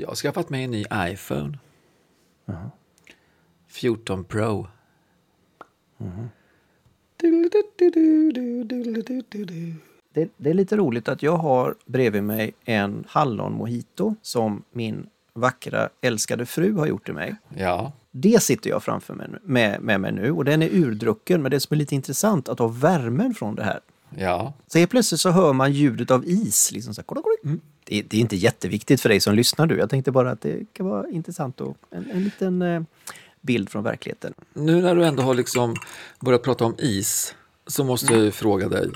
Jag har skaffat mig en ny iPhone. 14 Pro. Det, det är lite roligt att jag har bredvid mig en hallon mojito som min vackra älskade fru har gjort till mig. Ja, Det sitter jag framför mig, med, med mig nu och den är urdrucken men det som är lite intressant att ha värmen från det här. Ja. Så helt plötsligt så hör man ljudet av is. Liksom så här, kolla. Det, det är inte jätteviktigt för dig som lyssnar du. Jag tänkte bara att det kan vara intressant och en, en liten eh, bild från verkligheten. Nu när du ändå har liksom börjat prata om is så måste jag ju fråga dig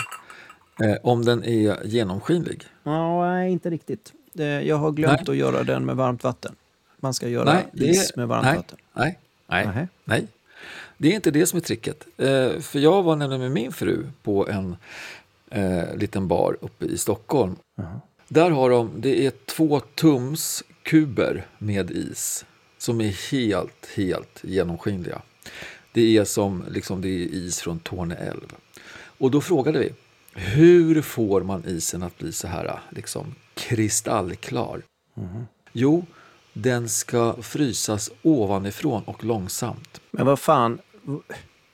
eh, om den är genomskinlig. Nej, inte riktigt. Det, jag har glömt Nej. att göra den med varmt vatten. Man ska göra Nej, is är, med varmt nej, vatten. nej, nej, nej. Det är inte det som är tricket. Eh, för jag var nämligen med min fru på en eh, liten bar uppe i Stockholm. Där har de, det är två tums kuber med is som är helt, helt genomskinliga. Det är som liksom, det är is från Torne älv. Och då frågade vi, hur får man isen att bli så här liksom kristallklar? Jo, den ska frysas ovanifrån och långsamt. Men vad fan,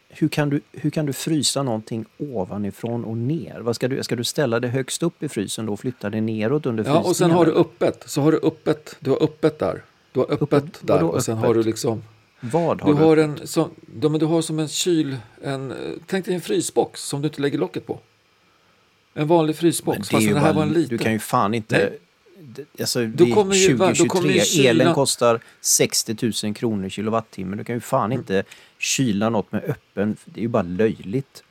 hur kan, du, hur kan du frysa någonting ovanifrån och ner? Vad ska, du, ska du ställa det högst upp i frysen då och flytta det neråt under Ja, frysningen? och sen har du öppet. Så har du öppet, du har öppet där. Du har öppet Öppet? där och sen öppet? har du liksom Vad har Du du? har en som, ja, men du har som en kyl, en, tänk dig en frysbox som du inte lägger locket på. En vanlig frysbox, Men det är fast den här bara- var en liten. Du kan ju fan inte... Nej. Alltså, Då det är kommer ju- va, då 2023, kommer ju kylan- elen kostar 60 000 kronor kilowattimme. Du kan ju fan inte kyla något med öppen... Det är ju bara löjligt.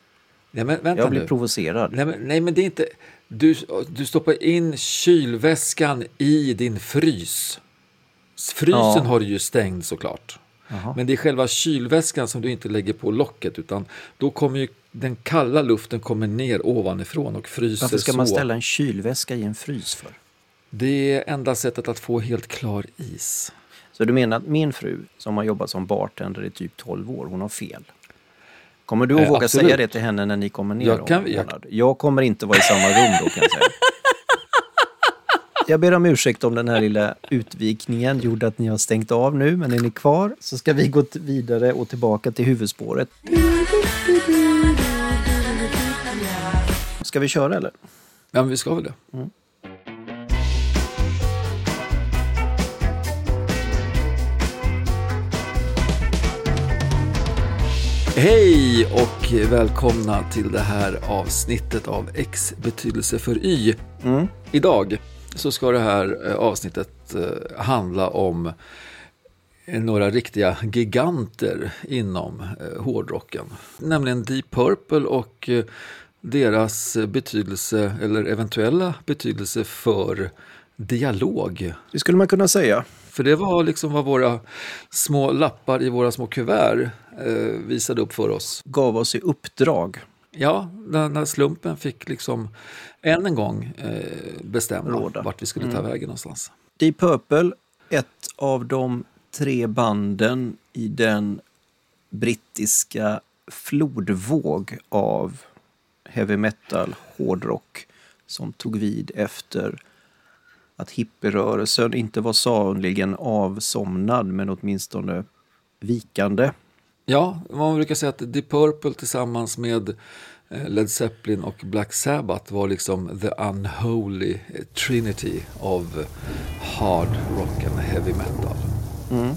Nej, men vänta Jag blir nu. provocerad. Nej men, nej, men det är inte... Du, du stoppar in kylväskan i din frys. Frysen Ja. har du ju stängd såklart. Jaha. Men det är själva kylväskan som du inte lägger på locket utan då kommer ju den kalla luften kommer ner ovanifrån och fryser Varför ska så. man ställa en kylväska i en frys för? Det är enda sättet att få helt klar is. Så du menar att min fru, som har jobbat som bartender i typ 12 år, hon har fel? Kommer du att Eh, våga absolut. säga det till henne när ni kommer ner Jag kan- jag-? Jag kommer inte vara i samma rum då kan jag säga. Jag ber om ursäkt om den här lilla utvikningen gjorde att ni har stängt av nu, men är ni kvar så ska vi gå vidare och tillbaka till huvudspåret. Ska vi köra eller? Ja, men vi ska väl det. Hej och välkomna till det här avsnittet av X betydelse för Y. Mm. Idag så ska det här eh, avsnittet eh, handla om eh, några riktiga giganter inom hårdrocken. Nämligen Deep Purple och deras betydelse eller eventuella betydelse för dialog. Det skulle man kunna säga. För det var liksom vad våra små lappar i våra små kuvert visade upp för oss. Gav oss i uppdrag. Ja, när, slumpen fick liksom än en gång eh, bestämma Råda. vart vi skulle ta vägen någonstans. Deep Purple, ett av de tre banden i den brittiska flodvåg av heavy metal, hårdrock som tog vid efter att hippierörelsen inte var sannoliken avsomnad men åtminstone vikande. Ja, man brukar säga att Deep Purple tillsammans med eh, Led Zeppelin och Black Sabbath var liksom the unholy trinity of hard rock and heavy metal. Mm.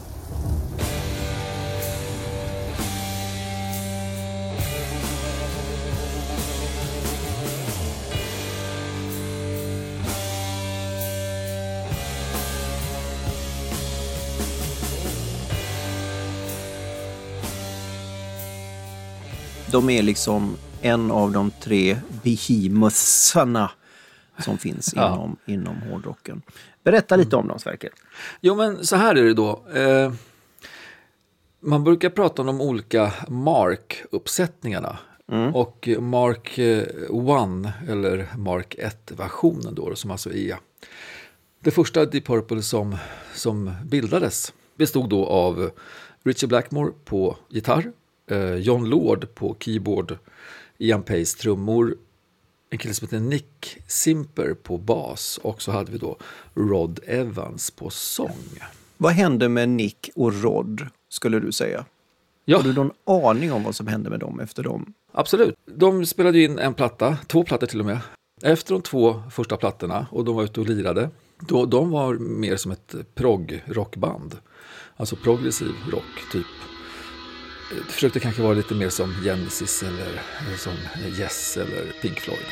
De är liksom en av de tre behemothsarna som finns Ja. inom, inom hårdrocken. Berätta lite om dem, Sverker. Jo, men så här är det då. Eh, man brukar prata om de olika Mark-uppsättningarna. Och Mark 1, eller Mark 1-versionen då, som alltså är det första Deep Purple som, som bildades. Bestod då av Richie Blackmore på gitarr, eh, John Lord på keyboard, Ian Pace trummor, en kille som heter Nick Simper på bas och så hade vi då Rod Evans på sång. Vad hände med Nick och Rod, skulle du säga? Ja. Har du någon aning om vad som hände med dem efter dem? Absolut. De spelade in en platta, två plattor till och med. Efter de två första plattorna och de var ute och lirade, då, de var mer som ett prog-rockband. Alltså progressiv rock, typ. Försökte kanske vara lite mer som Genesis eller som Yes eller Pink Floyd.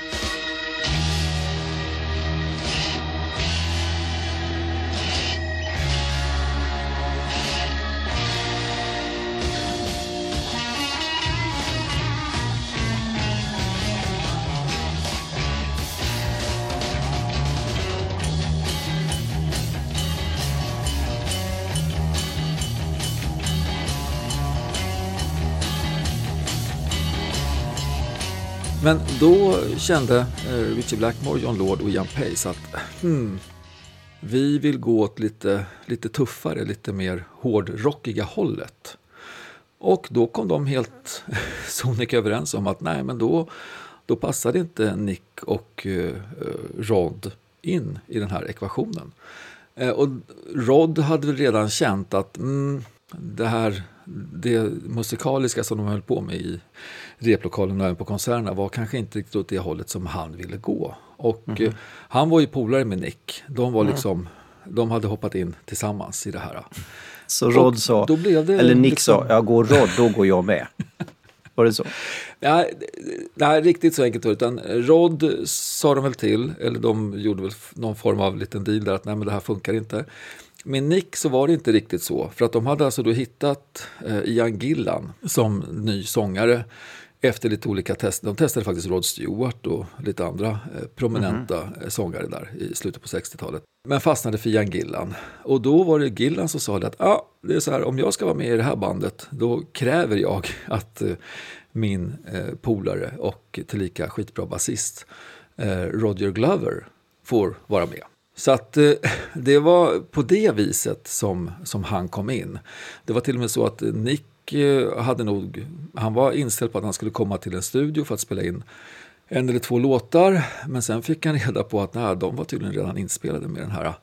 Men då kände eh, Richie Blackmore, John Lord och Ian Pace att hmm, vi vill gå åt lite, lite tuffare, lite mer hårdrockiga hållet. Och då kom de helt sonika överens om att nej, men då, då passade inte Nick och eh, eh, Rod in i den här ekvationen. Eh, och Rod hade väl redan känt att mm, det här det musikaliska som de höll på med i replokalen och även på konserterna var kanske inte riktigt åt det hållet som han ville gå. Och mm -hmm. han var ju polare med Nick. De var liksom, de hade hoppat in tillsammans i det här. Så Rod sa, eller Nick liksom... sa, jag går Rod, då går jag med. Var det så? Ja, nej, riktigt så enkelt utan Rod sa de väl till, eller de gjorde väl någon form av liten deal där att nej men det här funkar inte. Med Nick så var det inte riktigt så, för att de hade alltså då hittat eh, Ian Gillan som ny sångare efter lite olika tester. De testade faktiskt Rod Stewart och lite andra eh, prominenta mm. sångare där i slutet på 60-talet. Men fastnade för Ian Gillan. Och då var det Gillan som sa att ah, det är så här, om jag ska vara med i det här bandet då kräver jag att min eh, polare och tillika skitbra basist eh, Roger Glover får vara med. Så att eh, det var på det viset som, som han kom in. Det var till och med så att Nick eh, hade nog, han var inställd på att han skulle komma till en studio för att spela in en eller två låtar. Men sen fick han reda på att nej, de var tydligen redan inspelade med den här eh,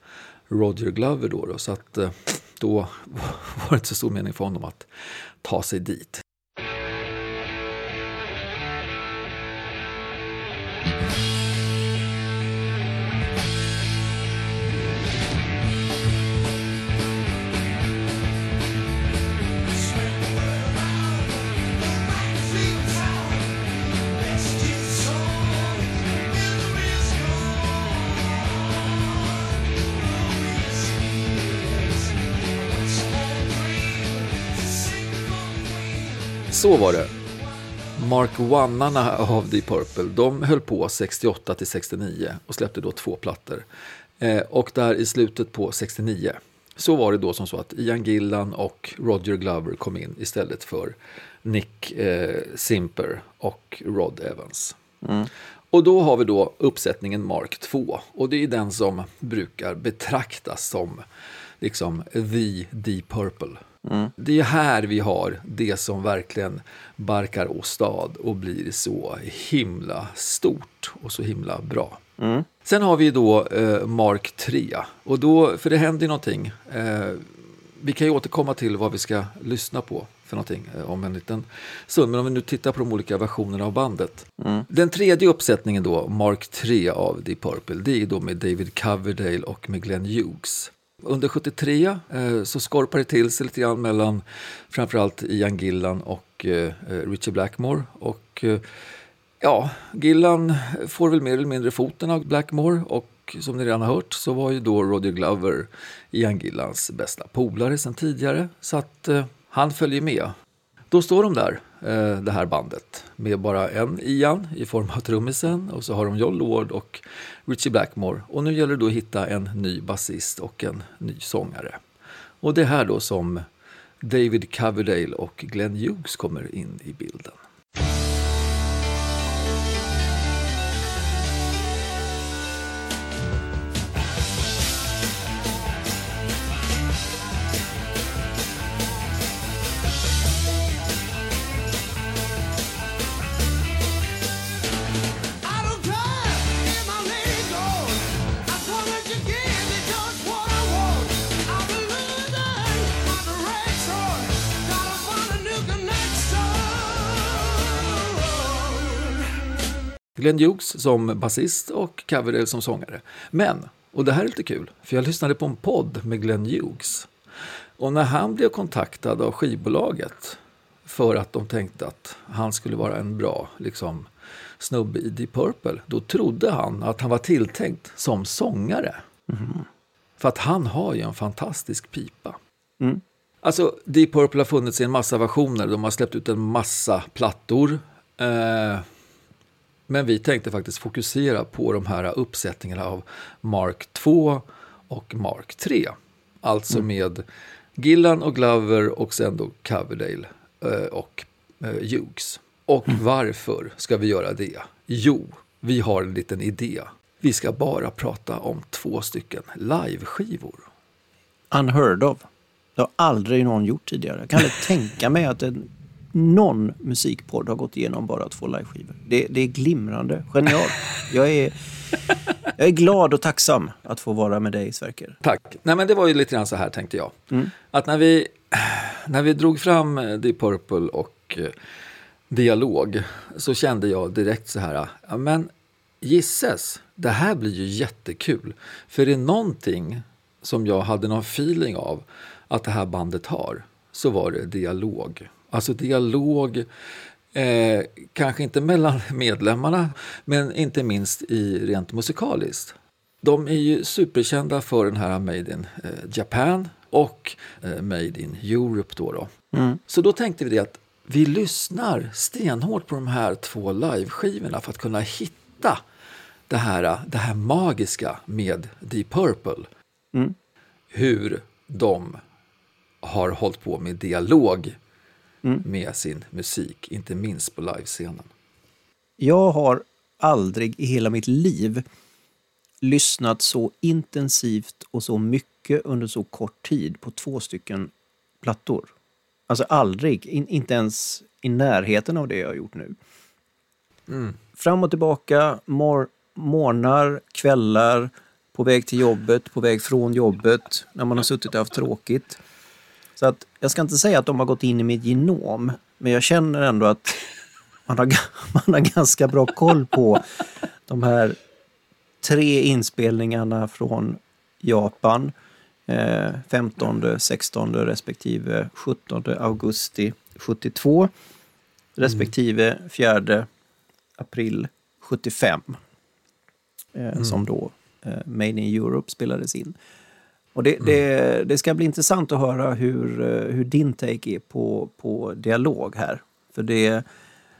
Roger Glover. Då, då, så att då var det inte så stor mening för honom att ta sig dit. Så var det. Mark One-arna av Deep Purple, de höll på 68 till 69 och släppte då två plattor. Eh, och där i slutet på 69 så var det då som så att Ian Gillan och Roger Glover kom in istället för Nick eh, Simper och Rod Evans. Mm. Och då har vi då uppsättningen Mark 2 och det är den som brukar betraktas som liksom the Deep Purple. Mm. Det är här vi har det som verkligen barkar åstad och blir så himla stort och så himla bra. Mm. Sen har vi då eh, Mark 3. Och då, för det händer ju någonting. Eh, vi kan ju återkomma till vad vi ska lyssna på för någonting eh, om en liten stund. Men om vi nu tittar på de olika versionerna av bandet. Mm. Den tredje uppsättningen då, Mark 3 av Deep Purple, det är då med David Coverdale och med Glenn Hughes. Under 73 eh, så skorpar det till sig lite grann mellan framförallt Ian Gillan och eh, eh, Richie Blackmore. Och eh, ja, Gillan får väl mer eller mindre foten av Blackmore och som ni redan har hört så var ju då Roger Glover Ian Gillans bästa polare sedan tidigare. Så att eh, han följer med. Då står de där, eh, det här bandet, med bara en Ian i form av trummisen och så har de John Lord och Richie Blackmore. Och nu gäller det då att hitta en ny basist och en ny sångare. Och det är här då som David Coverdale och Glenn Hughes kommer in i bilden. Glenn Hughes som basist och Coverdale som sångare. Men, och det här är lite kul, för jag lyssnade på en podd med Glenn Hughes. Och när han blev kontaktad av skivbolaget för att de tänkte att han skulle vara en bra liksom, snubbe i Deep Purple, då trodde han att han var tilltänkt som sångare. Mm. För att han har ju en fantastisk pipa. Mm. Alltså, Deep Purple har funnits i en massa versioner. De har släppt ut en massa plattor. Eh, men vi tänkte faktiskt fokusera på de här uppsättningarna av Mark 2 och Mark 3. Alltså mm. med Gillan och Glover och sen då Coverdale eh, och eh, Hughes. Och mm. varför ska vi göra det? Jo, vi har en liten idé. Vi ska bara prata om två stycken liveskivor. Unheard of. Det har aldrig någon gjort tidigare. Jag kan inte tänka mig att en, någon musikpodd har gått igenom bara två liveskivor. Det, det är glimrande, genialt. Jag är, jag är glad och tacksam att få vara med dig, Sverker. Tack. Nej, men det var ju lite grann så här tänkte jag. Mm. Att när vi, när vi drog fram Deep Purple och eh, Dialog så kände jag direkt så här, ja, men gisses, det här blir ju jättekul. För det är någonting som jag hade någon feeling av att det här bandet har, så var det dialog. Alltså dialog, eh, kanske inte mellan medlemmarna, men inte minst i rent musikaliskt. De är ju superkända för den här Made in eh, Japan och eh, Made in Europe. Då, då. Mm. Så då tänkte vi det att vi lyssnar stenhårt på de här två liveskivorna för att kunna hitta det här, det här magiska med Deep Purple. Mm. Hur de har hållit på med dialog mm. med sin musik, inte minst på livescenen. Jag har aldrig i hela mitt liv lyssnat så intensivt och så mycket under så kort tid på två stycken plattor. Alltså aldrig, in, inte ens i närheten av det jag har gjort nu. Mm. Fram och tillbaka, mor morgnar, kvällar, på väg till jobbet, på väg från jobbet, när man har suttit och haft tråkigt. Så att jag ska inte säga att de har gått in i mitt genom, men jag känner ändå att man har, man har ganska bra koll på de här tre inspelningarna från Japan. Eh, 15, 16 respektive 17 augusti 72 respektive 4 april 75. Eh, mm. Som då eh, Made in Europe spelades in. Och det, mm. det, det, ska bli intressant att höra hur, eh, hur din take är på, på dialog här. För det,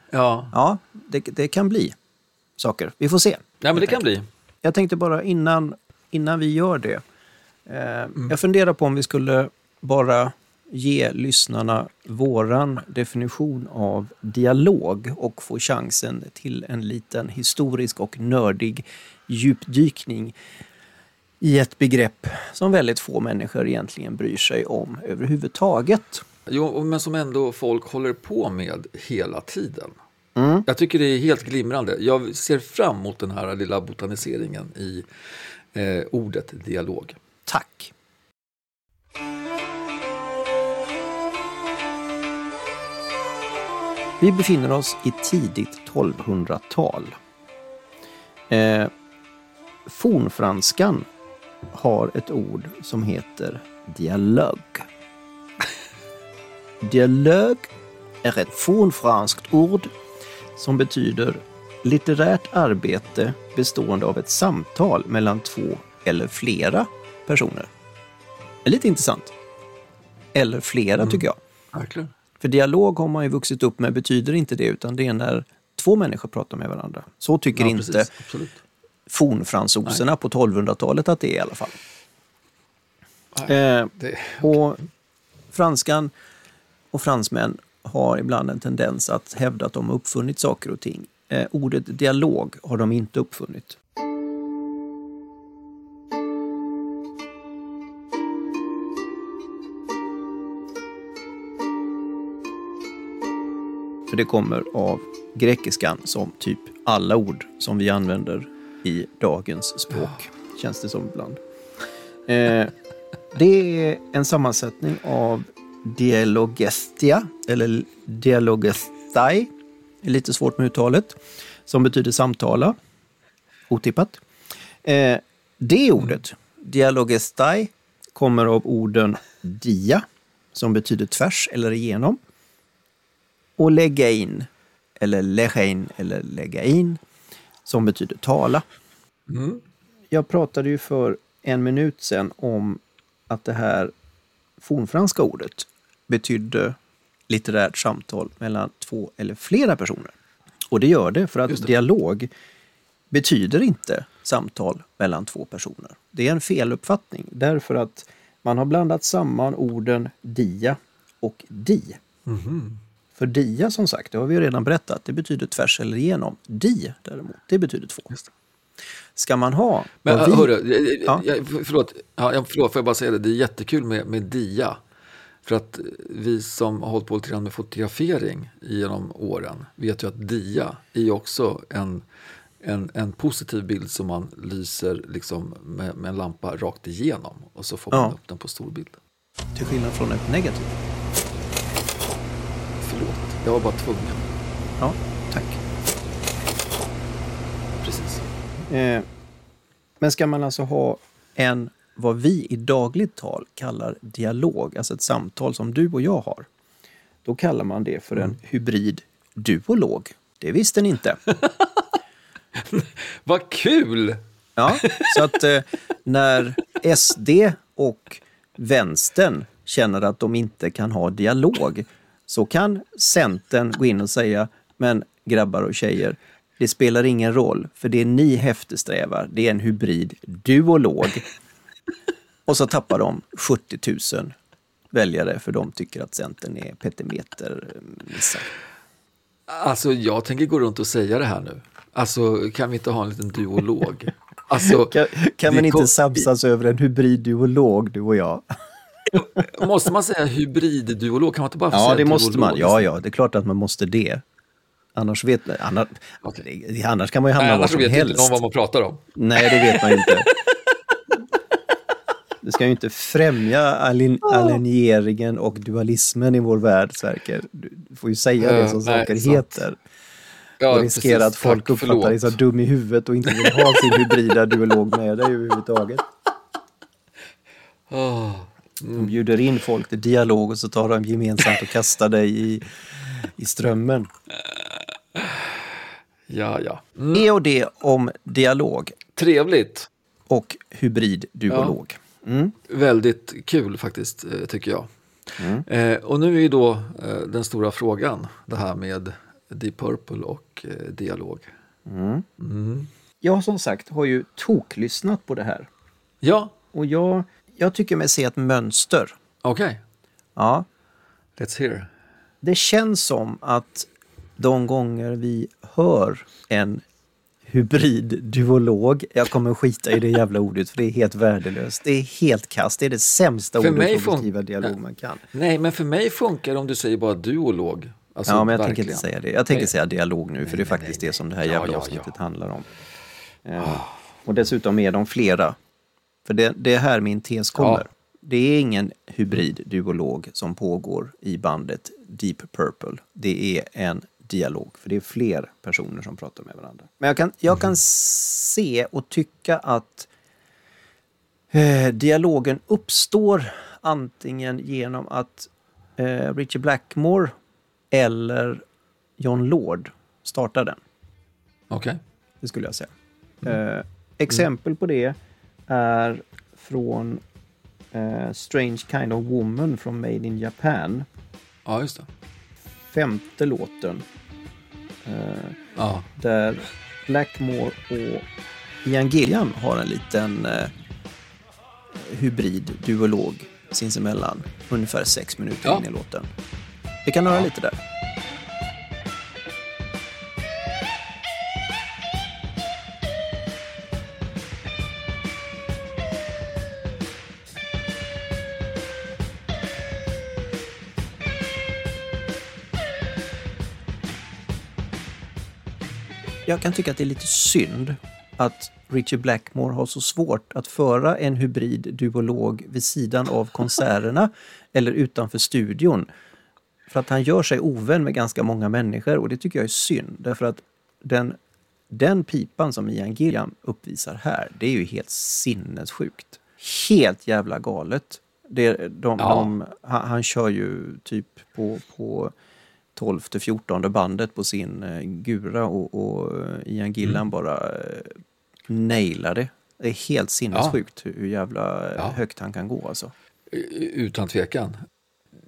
ja. Ja, det, det kan bli saker. Vi får se. Ja, men det kan bli. Jag tänkte bara innan, innan vi gör det. Eh, mm. Jag funderar på om vi skulle bara ge lyssnarna våran definition av dialog och få chansen till en liten historisk och nördig djupdykning i ett begrepp som väldigt få människor egentligen bryr sig om överhuvudtaget. Jo, men som ändå folk håller på med hela tiden. Mm. Jag tycker det är helt glimrande. Jag ser fram emot den här lilla botaniseringen i eh, ordet dialog. Tack. Vi befinner oss i tidigt 1200-tal. Eh, fornfranskan har ett ord som heter dialog. dialog är ett fornfranskt ord som betyder litterärt arbete bestående av ett samtal mellan två eller flera personer. Det är lite intressant. Eller flera mm. tycker jag. Verkligen. För dialog har man ju vuxit upp med betyder inte det utan det är när två människor pratar med varandra. Så tycker ja, inte fornfransoserna på 1200-talet att det är i alla fall. Nej, eh, det, och franskan och fransmän har ibland en tendens att hävda att de har uppfunnit saker och ting. Eh, ordet dialog har de inte uppfunnit. För det kommer av grekiskan som typ alla ord som vi använder i dagens språk, ja. känns det som ibland. Eh, det är en sammansättning av dialogestia, eller dialogestai, lite svårt med uttalet, som betyder samtala. Otippat. Eh, det ordet, dialogestai, kommer av orden dia, som betyder tvärs eller igenom, och lägga in, eller lägga in, eller lägga in, som betyder tala. Mm. Jag pratade ju för en minut sedan om att det här fornfranska ordet betydde litterärt samtal mellan två eller flera personer. Och det gör det för att det. dialog betyder inte samtal mellan två personer. Det är en feluppfattning därför att man har blandat samman orden dia och di. Mhm. För dia som sagt, det har vi ju redan berättat, det betyder tvärs eller igenom. Di däremot, det betyder två. Just det. Ska man ha Men vi- hörru, jag- Ja. jag, jag, förlåt, ja, förlåt, får jag bara säga det, det är jättekul med, med DIA. För att vi som har hållit på lite grann med fotografering genom åren vet ju att DIA är också en, en, en positiv bild som man lyser liksom med, med en lampa rakt igenom och så får man Ja. upp den på stor bild. till skillnad från ett negativt. Jag var bara tvungen. Ja, tack. Precis. Eh, men ska man alltså ha en, vad vi i dagligt tal kallar dialog, alltså ett samtal som du och jag har, då kallar man det för en hybrid duolog. Det visste ni inte. Vad kul! Ja, så att eh, när SD och vänstern känner att de inte kan ha dialog så kan Centern gå in och säga men grabbar och tjejer, det spelar ingen roll för det ni eftersträvar det är en hybrid duolog. Och så tappar de 70 000 väljare för de tycker att Centern är petimeter missar. Alltså jag tänker gå runt och säga det här nu. Alltså kan vi inte ha en liten duolog? Alltså, Kan, kan man inte kom- samsas över en hybrid duolog, du och jag? Måste man säga hybridduolog? Kan man inte bara få Ja, säga det måste man. Ja, ja, det är klart att man måste det. Annars, vet, annars, det- annars kan man ju hamna Nej, var annars som vet inte helst. någon vad man pratar om. Nej, det vet man ju inte. Det ska ju inte främja alin, alieneringen och dualismen i vår värld, Sverker. Du får ju säga det Eh, som nej, saker sant. heter. Ja, och riskera precis. att folk Tack, uppfattar dig som dum i huvudet och inte vill ha sin hybrida duolog med dig överhuvudtaget. De bjuder in folk till dialog och så tar de gemensamt och kastar dig i, i strömmen. ja, ja. Det och det om dialog Trevligt. och hybridduolog. Mm. Väldigt kul faktiskt, eh, tycker jag. Mm. Eh, och nu är då eh, den stora frågan, det här med Deep Purple och eh, dialog. Mm. Mm. Jag som sagt har ju toklyssnat på det här. Ja, Och jag, jag tycker mig se ett mönster. okej. Ja, Let's hear. det känns som att de gånger vi hör en hybrid-duolog, jag kommer skita i det jävla ordet för det är helt värdelöst. Det är helt kast, det är det sämsta För ordet för att beskriva dialog man kan. Nej, men för mig funkar det om du säger bara duolog. Alltså, ja, men jag tänker verkligen. inte säga det. Jag tänker Nej. säga dialog nu, för det är nej, faktiskt nej, det som det här Ja, jävla ja, avsnittet ja. handlar om. Eh, och dessutom är de flera. För det, det är här min tes kommer. Ja. Det är ingen hybrid-duolog som pågår i bandet Deep Purple. Det är en dialog, för det är fler personer som pratar med varandra. Men jag kan, jag kan se och tycka att eh, dialogen uppstår antingen genom att eh, Richie Blackmore eller John Lord startar den. Okej. Det skulle jag säga. Eh, exempel på det är från eh, Strange Kind of Woman från Made in Japan. Ja, just det. Femte låten. Eh, Ja. där Blackmore och Ian Gillian har en liten eh, hybrid-duolog sinsemellan. Ungefär sex minuter Ja. in i låten. Vi kan höra lite där. Jag kan tycka att det är lite synd att Richie Blackmore har så svårt att föra en hybrid-duolog vid sidan av konserterna eller utanför studion. För att han gör sig ovän med ganska många människor och det tycker jag är synd. Därför att den den pipan som Ian Gilliam uppvisar här, det är ju helt sinnessjukt. Helt jävla galet. Det, de, Ja. de, han, han kör ju typ på, på 12 14 bandet på sin eh, Gura och, och eh, Ian Gillan bara eh, nailar det. Är helt sinnessjukt hur, hur jävla Ja. högt han kan gå alltså. Utan tvekan.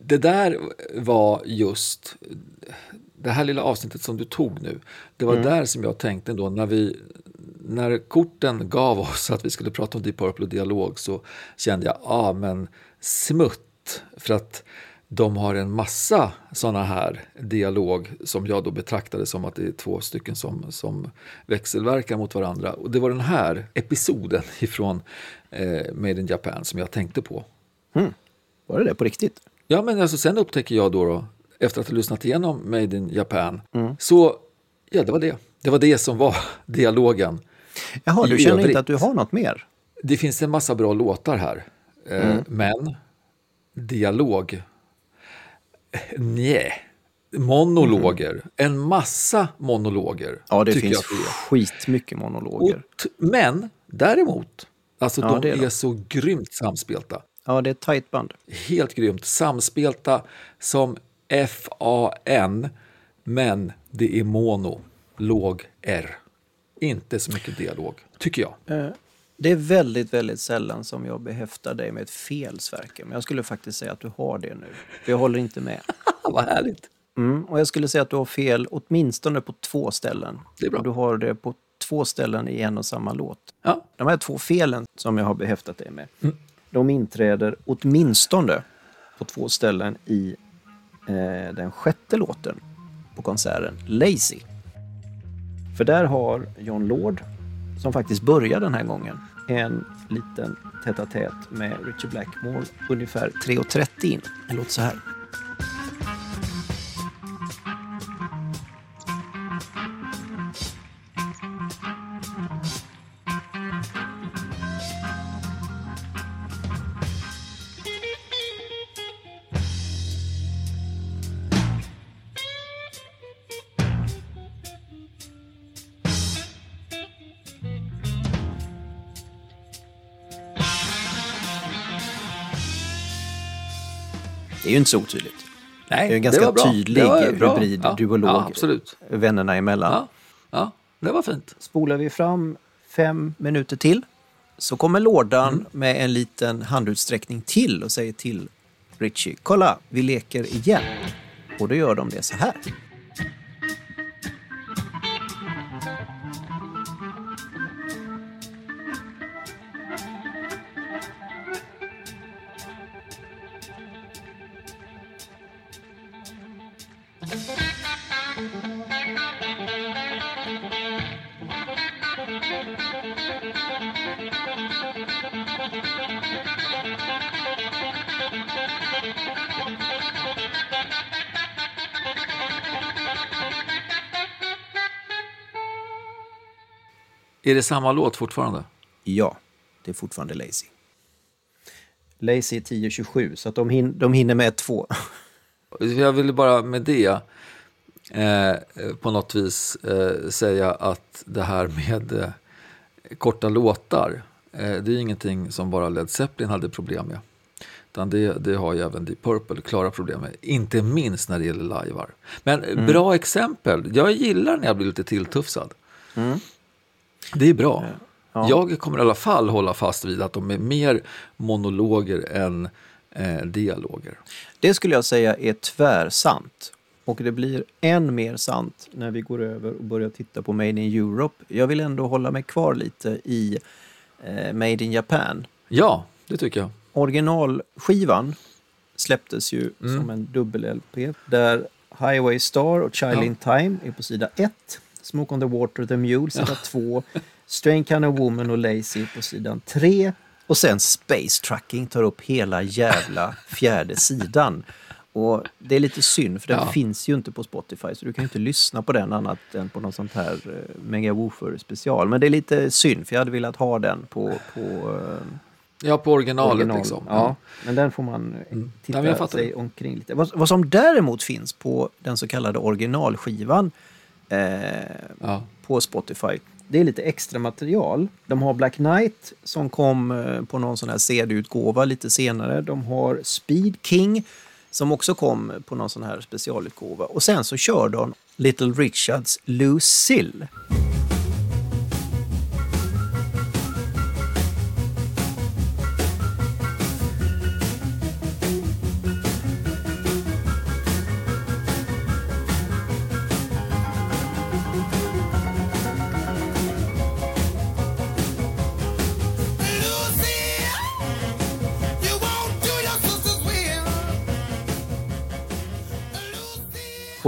Det där var just det här lilla avsnittet som du tog nu. Det var där som jag tänkte då när vi när korten gav oss att vi skulle prata om Deep Purple och dialog så kände jag, ja ah, men smutt. För att de har en massa sådana här dialog som jag då betraktade som att det är två stycken som, som växelverkar mot varandra. Och det var den här episoden ifrån eh, Made in Japan som jag tänkte på. Var det det på riktigt? Ja, men alltså, sen upptäcker jag då, då efter att ha lyssnat igenom Made in Japan, Mm. så ja, det var det. Det var det som var dialogen. Jaha, du känner övrigt. inte att du har något mer? Det finns en massa bra låtar här, eh, Mm. men dialog, nej. Monologer, en massa monologer. Mm. Ja, det tycker finns jag skitmycket monologer. Men däremot, alltså Ja, de det är är, de. så grymt samspelta. Ja, det är ett tajt band. helt grymt samspelta som FAN, men det är mono, låg R. Inte så mycket dialog, tycker jag. Eh, Det är väldigt, väldigt sällan som jag behäftar dig med ett fel, Sverker. Men jag skulle faktiskt säga att du har det nu. För jag håller inte med. Vad härligt! Mm, och jag skulle säga att du har fel åtminstone på två ställen. Det är bra. Och du har det på två ställen i en och samma låt. Ja, De här två felen som jag har behäftat dig med, Mm. de inträder åtminstone på två ställen i eh, den sjätte låten på konserten, Lazy. För där har John Lord, som faktiskt börjar den här gången, en liten tête-à-tête med Richie Blackmore ungefär 3.30 in. Det låter så här. Inte så otydligt. nej, Det är en ganska var bra. tydlig Det var bra. hybrid, ja, duolog. Ja, absolut. Vännerna emellan. Ja, ja, det var fint. Spolar vi fram fem minuter till så kommer lådan Mm. med en liten handutsträckning till och säger till Richie, kolla, vi leker igen. Och då gör de det så här. Är det samma låt fortfarande? Ja, det är fortfarande Lazy. Lazy är 10.27, så att de, hin- de hinner med två. Jag ville bara med det eh, på något vis eh, säga att det här med eh, korta låtar, eh, det är ingenting som bara Led Zeppelin hade problem med. Utan det, det har ju även Deep Purple klara problem med, inte minst när det gäller lajvar. Men eh, bra exempel, jag gillar när jag blir lite tilltufsad. Det är bra. Ja. Jag kommer i alla fall hålla fast vid att de är mer monologer än eh, dialoger. Det skulle jag säga är tvärsant. Och det blir än mer sant när vi går över och börjar titta på Made in Europe. Jag vill ändå hålla mig kvar lite i eh, Made in Japan. Ja, det tycker jag. Originalskivan släpptes ju Mm. som en dubbel-LP där Highway Star och Child Ja. in Time är på sida 1. Smoke on the Water, The Mule, sida 2. Strange Kind of Woman och Lazy på sidan 3. Och sen Space Trucking tar upp hela jävla fjärde sidan. Och det är lite synd, för den Ja. finns ju inte på Spotify, så du kan ju inte lyssna på den annat än på något sånt här eh, Mega Woofer special. Men det är lite synd, för jag hade velat ha den på, på eh, Ja, på originalet original. liksom. Ja, men den får man eh, Mm. titta Ja, sig omkring lite. Vad, vad som däremot finns på den så kallade originalskivan Ja. på Spotify. Det är lite extra material. De har Black Knight som kom eh, på någon sån här CD-utgåva lite senare. De har Speed King som också kom på någon sån här specialutgåva. Och sen så kör de Little Richards Lucille.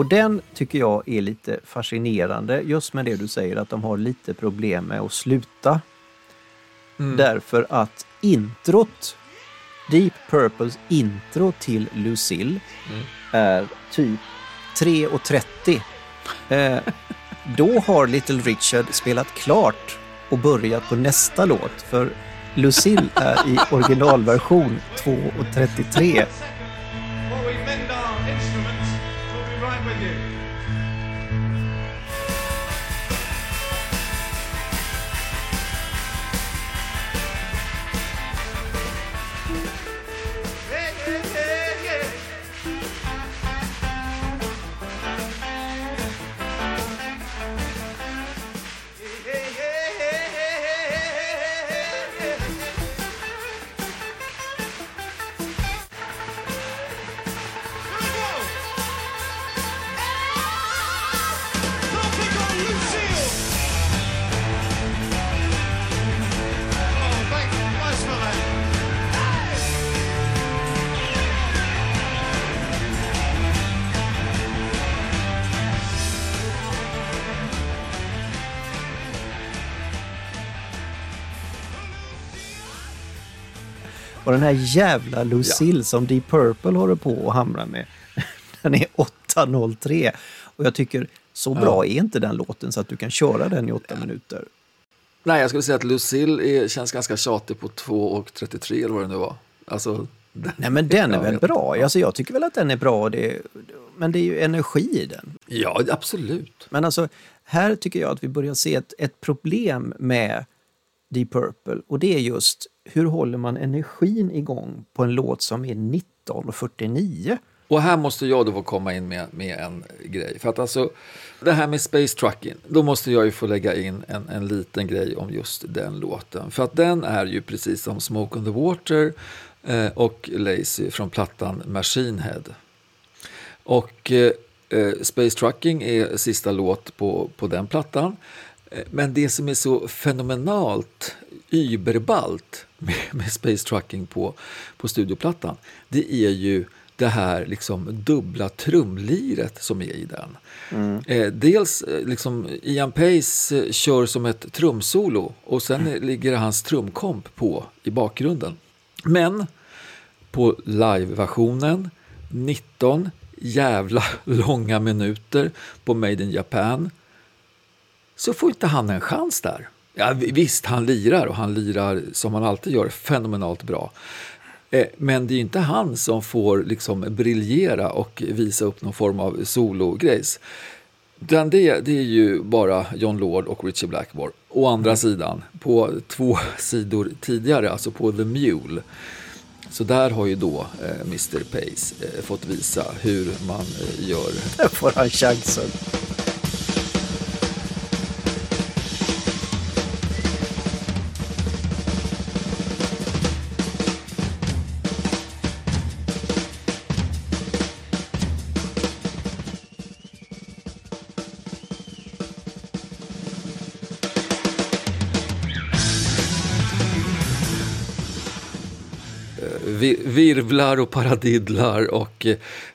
Och den tycker jag är lite fascinerande just med det du säger att de har lite problem med att sluta. Mm. Därför att introt, Deep Purples intro till Lucille mm. är typ 3.30. Eh, då har Little Richard spelat klart och börjat på nästa låt för Lucille är i originalversion 2.33. här jävla Lucille ja. som Deep Purple håller på och hamrar med. Den är 8.03. Och jag tycker, så bra ja. är inte den låten så att du kan köra den i åtta minuter. Nej, jag skulle säga att Lucille är, känns ganska tjatig på 2.33 eller vad det nu var. Alltså, den, Nej, men den är väl bra? Alltså, jag tycker väl att den är bra, det, men det är ju energi i den. Ja, absolut. Men alltså, här tycker jag att vi börjar se ett, ett problem med Deep Purple och det är just hur håller man energin igång på en låt som är 19.49? Och här måste jag då få komma in med, med en grej. För att alltså, det här med Space Trucking, då måste jag ju få lägga in en, en liten grej om just den låten. För att den är ju precis som Smoke on the Water eh, och Lazy från plattan Machine Head. Och eh, eh, Space Trucking är sista låt på, på den plattan. Eh, men det som är så fenomenalt überballt med, med Space Trucking på, på studioplattan, det är ju det här liksom dubbla trumliret som är i den. Mm. Eh, dels eh, liksom Ian Pace eh, kör som ett trumsolo och sen mm. ligger hans trumkomp på i bakgrunden. Men på live-versionen, 19 jävla långa minuter på Made in Japan, så får inte han en chans där. Ja, visst, han lirar och han lirar som han alltid gör fenomenalt bra. Eh, men det är inte han som får liksom briljera och visa upp någon form av sologrejs. det, det är ju bara John Lord och Richie Blackmore. Å andra mm. sidan, på två sidor tidigare, alltså på The Mule, så där har ju då eh, Mr Pace eh, fått visa hur man eh, gör. Där får han chansen. Virvlar och paradidlar och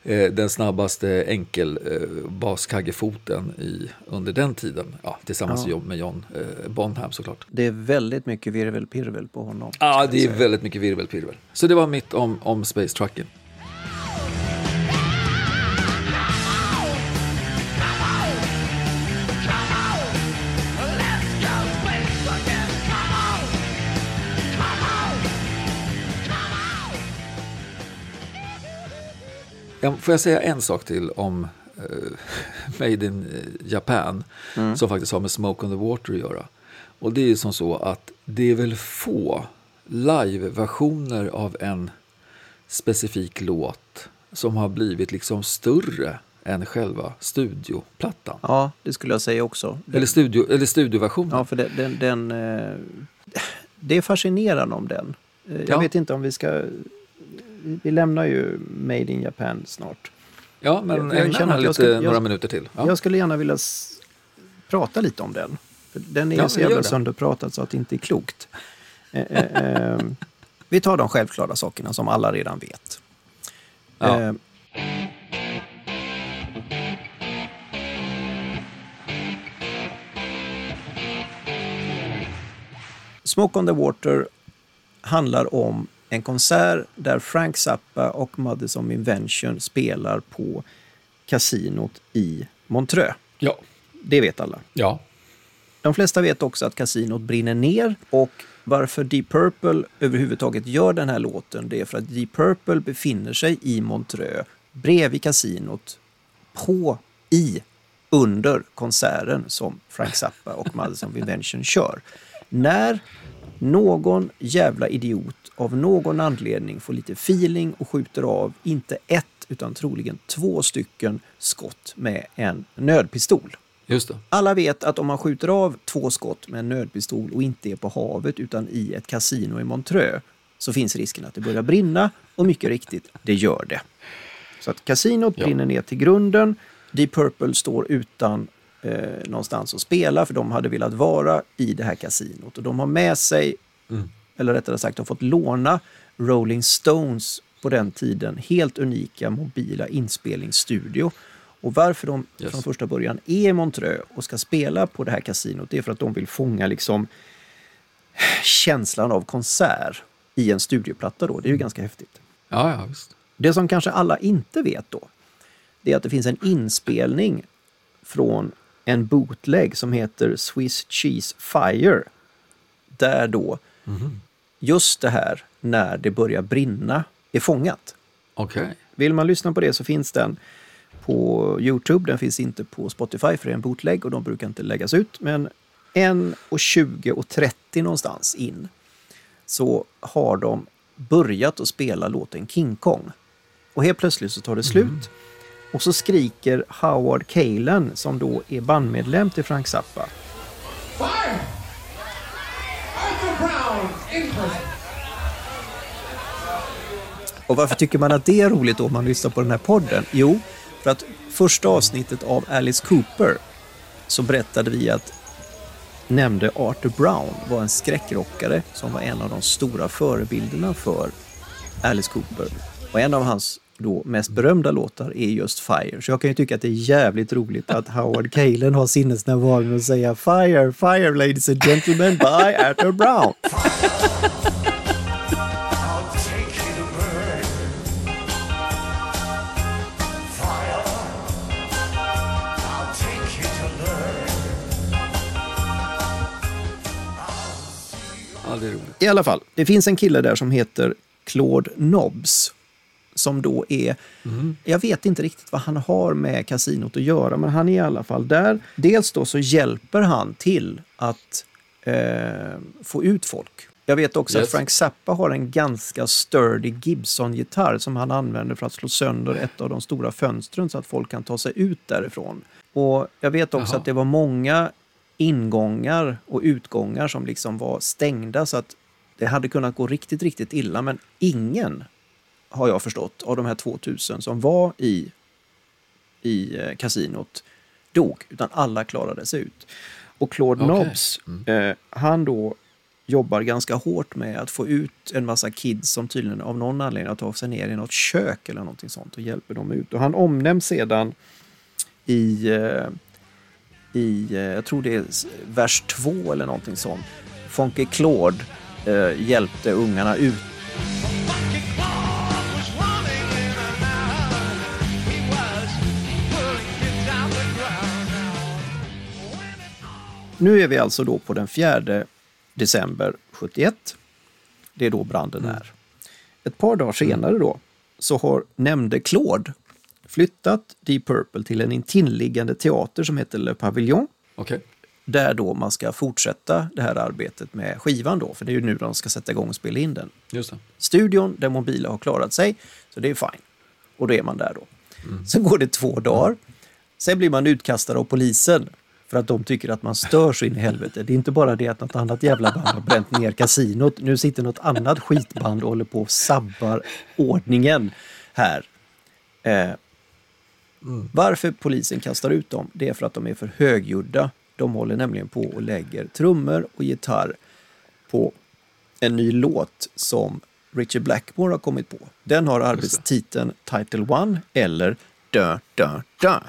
eh, den snabbaste enkelbaskaggefoten eh, i, under den tiden. Ja, tillsammans ja. med John eh, Bonham såklart. Det är väldigt mycket virvelpirvel på honom. Ja, det är väldigt mycket virvelpirvel. Så det var mitt om, om Space Trucken. Får jag säga en sak till om Made in Japan mm. som faktiskt har med Smoke on the Water att göra. Och det är som så att det är väl få live-versioner av en specifik låt som har blivit liksom större än själva studioplattan. Ja, det skulle jag säga också. Eller, studio, eller studioversionen. Ja, för den, den, den eh, det är fascinerande om den. Eh, jag ja. vet inte om vi ska... Vi lämnar ju Made in Japan snart. Ja, men jag, jag känner lite skulle, några minuter till. Ja. Jag skulle gärna vilja prata lite om den. För den är ja, så jävla sönderpratad så att det inte är klokt. Eh, eh, eh, vi tar de självklara sakerna som alla redan vet. Ja. Eh, Smoke on the Water handlar om en konsert där Frank Zappa och Mothers of Invention spelar på kasinot i Montreux. Ja. Det vet alla. Ja. De flesta vet också att kasinot brinner ner och varför Deep Purple överhuvudtaget gör den här låten det är för att Deep Purple befinner sig i Montreux bredvid kasinot på, i, under konserten som Frank Zappa och of Invention kör. När någon jävla idiot av någon anledning får lite feeling och skjuter av inte ett utan troligen två stycken skott med en nödpistol. Alla vet att om man skjuter av två skott med en nödpistol och inte är på havet utan i ett kasino i Montreux så finns risken att det börjar brinna och mycket riktigt, det gör det. Så att kasinot ja. brinner ner till grunden. Deep Purple står utan eh, någonstans att spela för de hade velat vara i det här kasinot. Och de har med sig, mm. eller rättare sagt, de har fått låna Rolling Stones på den tiden helt unika mobila inspelningsstudio. Och varför de yes. från första början är i Montreux och ska spela på det här kasinot, det är för att de vill fånga liksom känslan av konsert i en studioplatta då. Det är ju mm. ganska häftigt. Ja, ja, visst. Det som kanske alla inte vet då, det är att det finns en inspelning från en bootleg som heter Swiss Cheese Fire. Där då mm. just det här när det börjar brinna är fångat. Okay. Vill man lyssna på det så finns den på Youtube. Den finns inte på Spotify för det är en bootleg och de brukar inte läggas ut. Men 1.20 och 30 någonstans in så har de börjat att spela låten King Kong. Och helt plötsligt så tar det slut. Mm. Och så skriker Howard Kalen, som då är bandmedlem till Frank Zappa. Fire! Arthur Brown, in Och varför tycker man att det är roligt då om man lyssnar på den här podden? Jo, för att första avsnittet av Alice Cooper så berättade vi att nämnde Arthur Brown var en skräckrockare som var en av de stora förebilderna för Alice Cooper. Och en av hans då mest berömda låtar är just Fire. Så jag kan ju tycka att det är jävligt roligt att Howard Kalen har sinnesnärvaron att säga Fire, Fire ladies and gentlemen by Arthur Brown. I alla fall, det finns en kille där som heter Claude Nobbs som då är... Mm. Jag vet inte riktigt vad han har med kasinot att göra, men han är i alla fall där. Dels då så hjälper han till att eh, få ut folk. Jag vet också yes. att Frank Zappa har en ganska sturdy Gibson-gitarr som han använder för att slå sönder ett av de stora fönstren så att folk kan ta sig ut därifrån. Och Jag vet också Jaha. att det var många ingångar och utgångar som liksom var stängda så att det hade kunnat gå riktigt, riktigt illa, men ingen har jag förstått, av de här 2000 som var i, i eh, kasinot dog, utan alla klarade sig ut. Och Claude okay. Nobbs, mm. eh, han då jobbar ganska hårt med att få ut en massa kids som tydligen av någon anledning har tagit sig ner i något kök eller någonting sånt och hjälper dem ut. Och han omnämns sedan i, eh, i eh, jag tror det är vers två eller någonting sånt. Fonke Claude eh, hjälpte ungarna ut Nu är vi alltså då på den 4 december 71. Det är då branden mm. är. Ett par dagar senare då så har nämnde Claude flyttat Deep Purple till en intilliggande teater som heter Le Pavillon. Okej. Där då man ska fortsätta det här arbetet med skivan då, för det är ju nu de ska sätta igång och spela in den. Just det. Studion där Mobila har klarat sig, så det är fine. Och då är man där då. Sen går det två dagar. Sen blir man utkastad av polisen för att de tycker att man stör så in i helvete. Det är inte bara det att något annat jävla band har bränt ner kasinot. Nu sitter något annat skitband och håller på och sabbar ordningen här. Eh, varför polisen kastar ut dem, det är för att de är för högljudda. De håller nämligen på och lägger trummor och gitarr på en ny låt som Richard Blackmore har kommit på. Den har arbetstiteln Title One eller Dö, dö, dö.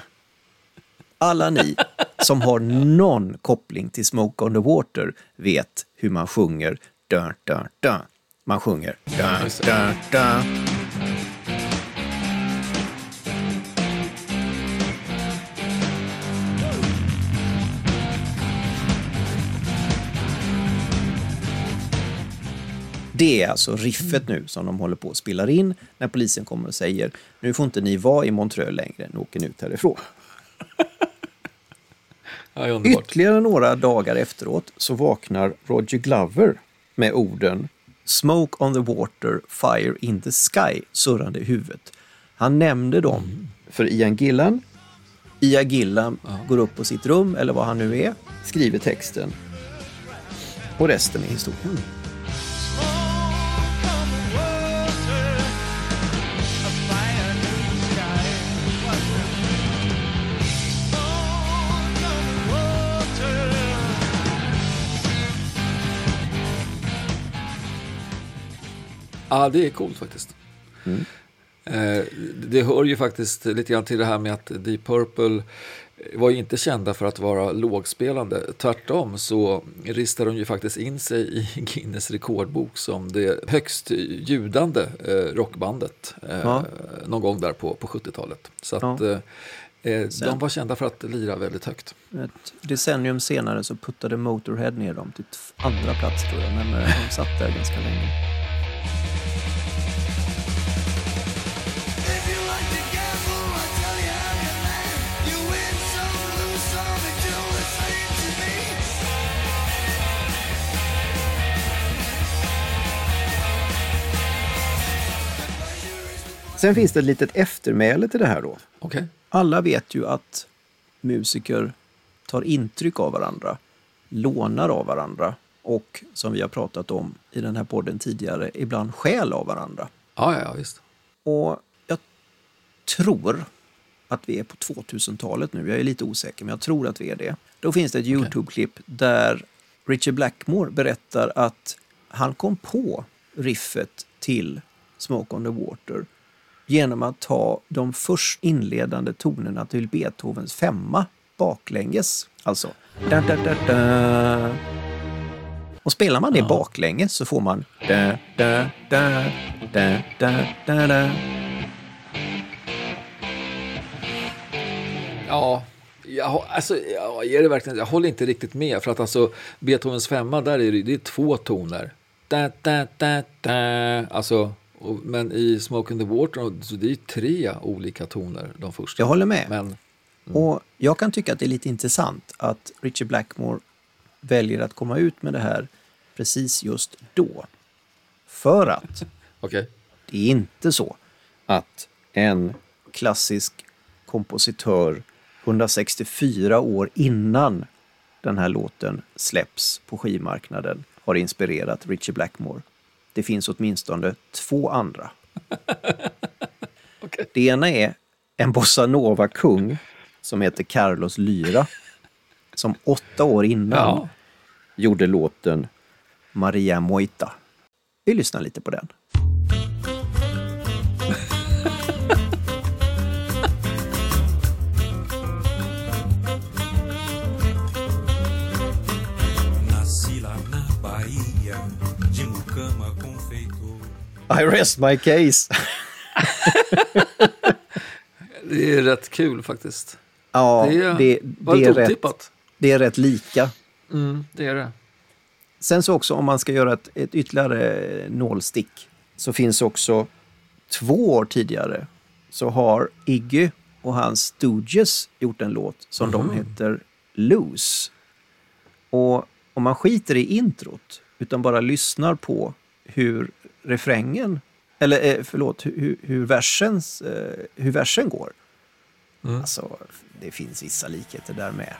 Alla ni som har någon koppling till Smoke on the Water vet hur man sjunger Dö, dö, dö. Man sjunger Dö, dö, dö. Det är alltså riffet nu som de håller på att spela in när polisen kommer och säger nu får inte ni vara i Montreux längre, nu åker ni ut härifrån. Ja. Ytterligare några dagar efteråt så vaknar Roger Glover med orden Smoke on the water, fire in the sky surrande i huvudet. Han nämnde dem för Ian Gillan. Ian Gillan går upp på sitt rum, eller vad han nu är, skriver texten. Och resten är historien. Ja, det är coolt faktiskt. Eh, det hör ju faktiskt lite grann till det här med att Deep Purple var ju inte kända för att vara lågspelande. Tvärtom så ristade de ju faktiskt in sig i Guinness rekordbok som det högst ljudande eh, rockbandet eh, Ja. någon gång där på, på 70-talet. Så att Ja. eh, de var kända för att lira väldigt högt. Ett decennium senare så puttade Motorhead ner dem till andra plats tror jag, men de satt där ganska länge. Sen finns det ett litet eftermäle till det här då. Okej. Alla vet ju att musiker tar intryck av varandra, lånar av varandra och, som vi har pratat om i den här podden tidigare, ibland stjäl av varandra. Ja, ja, ja, visst. Och jag tror att vi är på 2000-talet nu. Jag är lite osäker, men jag tror att vi är det. Då finns det ett Youtube-klipp där Richard Blackmore berättar att han kom på riffet till Smoke on the Water genom att ta de först inledande tonerna till Beethovens femma baklänges. Alltså... Da, da, da, da. Och spelar man det baklänges så får man... Da, da, da, da, da, da, da. Ja, jag, alltså, ja, är det verkligen, jag håller inte riktigt med. För att alltså, Beethovens femma, där är det, det är två toner. Da, da, da, da. Alltså, och, men i Smoke in the Water, så det är tre olika toner de första. Jag håller med. Men, Och jag kan tycka att det är lite intressant att Richard Blackmore väljer att komma ut med det här precis just då. För att okej. det är inte så att en klassisk kompositör 164 år innan den här låten släpps på skivmarknaden har inspirerat Richard Blackmore. Det finns åtminstone två andra. Okej. Det ena är en bossa nova-kung som heter Carlos Lyra som åtta år innan Ja. gjorde låten Maria Moita. Vi lyssnar lite på den. I rest my case. Det är rätt kul faktiskt. Ja, det, det, det, var är rätt, det är rätt lika. Mm, det är det. Sen så också om man ska göra ett, ett ytterligare nålstick så finns också två år tidigare så har Iggy och hans Stooges gjort en låt som de heter Loose. Och om man skiter i introt utan bara lyssnar på hur refrängen, eller eh, förlåt, hur, hur, versens, eh, hur versen går. Alltså, det finns vissa likheter där med.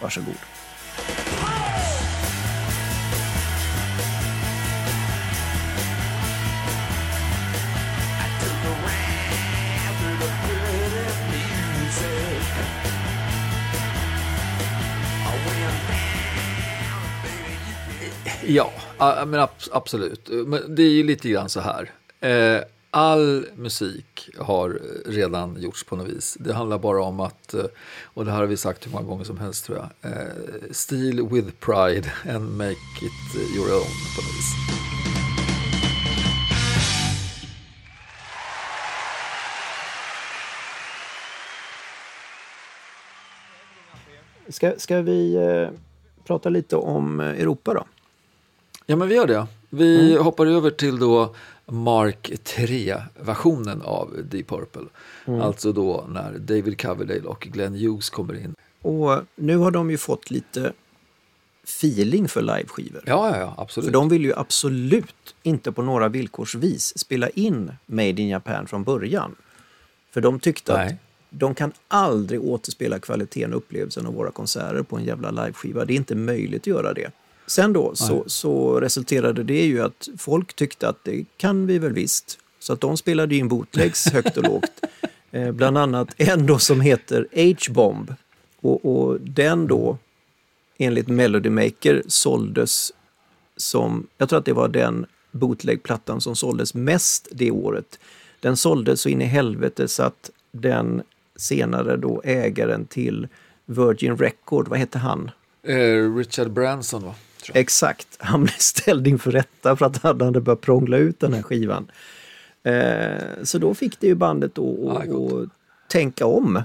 Varsågod. Ja, men absolut. Men det är ju lite grann så här. Eh, all musik har redan gjorts på något vis. Det handlar bara om att, eh, och det här har vi sagt hur många gånger som helst tror jag, eh, steal with pride and make it your own på något vis. Ska, ska vi prata lite om Europa då? Ja, men vi gör det. Vi hoppar över till då Mark 3-versionen av Deep Purple. Alltså då när David Coverdale och Glenn Hughes kommer in. Och nu har de ju fått lite feeling för liveskivor. Ja, ja, ja absolut. För de vill ju absolut inte på några villkorsvis spela in Made in Japan från början. För de tyckte att Nej. de kan aldrig återspela kvaliteten och upplevelsen av våra konserter på en jävla liveskiva. Det är inte möjligt att göra det. Sen då så, så resulterade det ju att folk tyckte att det kan vi väl visst. Så att de spelade in bootlegs högt och lågt. Eh, bland annat en då som heter H-bomb. Och, och den då, enligt Melody Maker, såldes som, jag tror att det var den bootleg-plattan som såldes mest det året. Den såldes så in i helvete så att den senare då ägaren till Virgin Record, vad hette han? Eh, Richard Branson, va? Tror jag. Exakt, han blev ställd inför rätta för att han hade börjat prångla ut den här skivan. Eh, så då fick det ju bandet Ja, att att tänka om.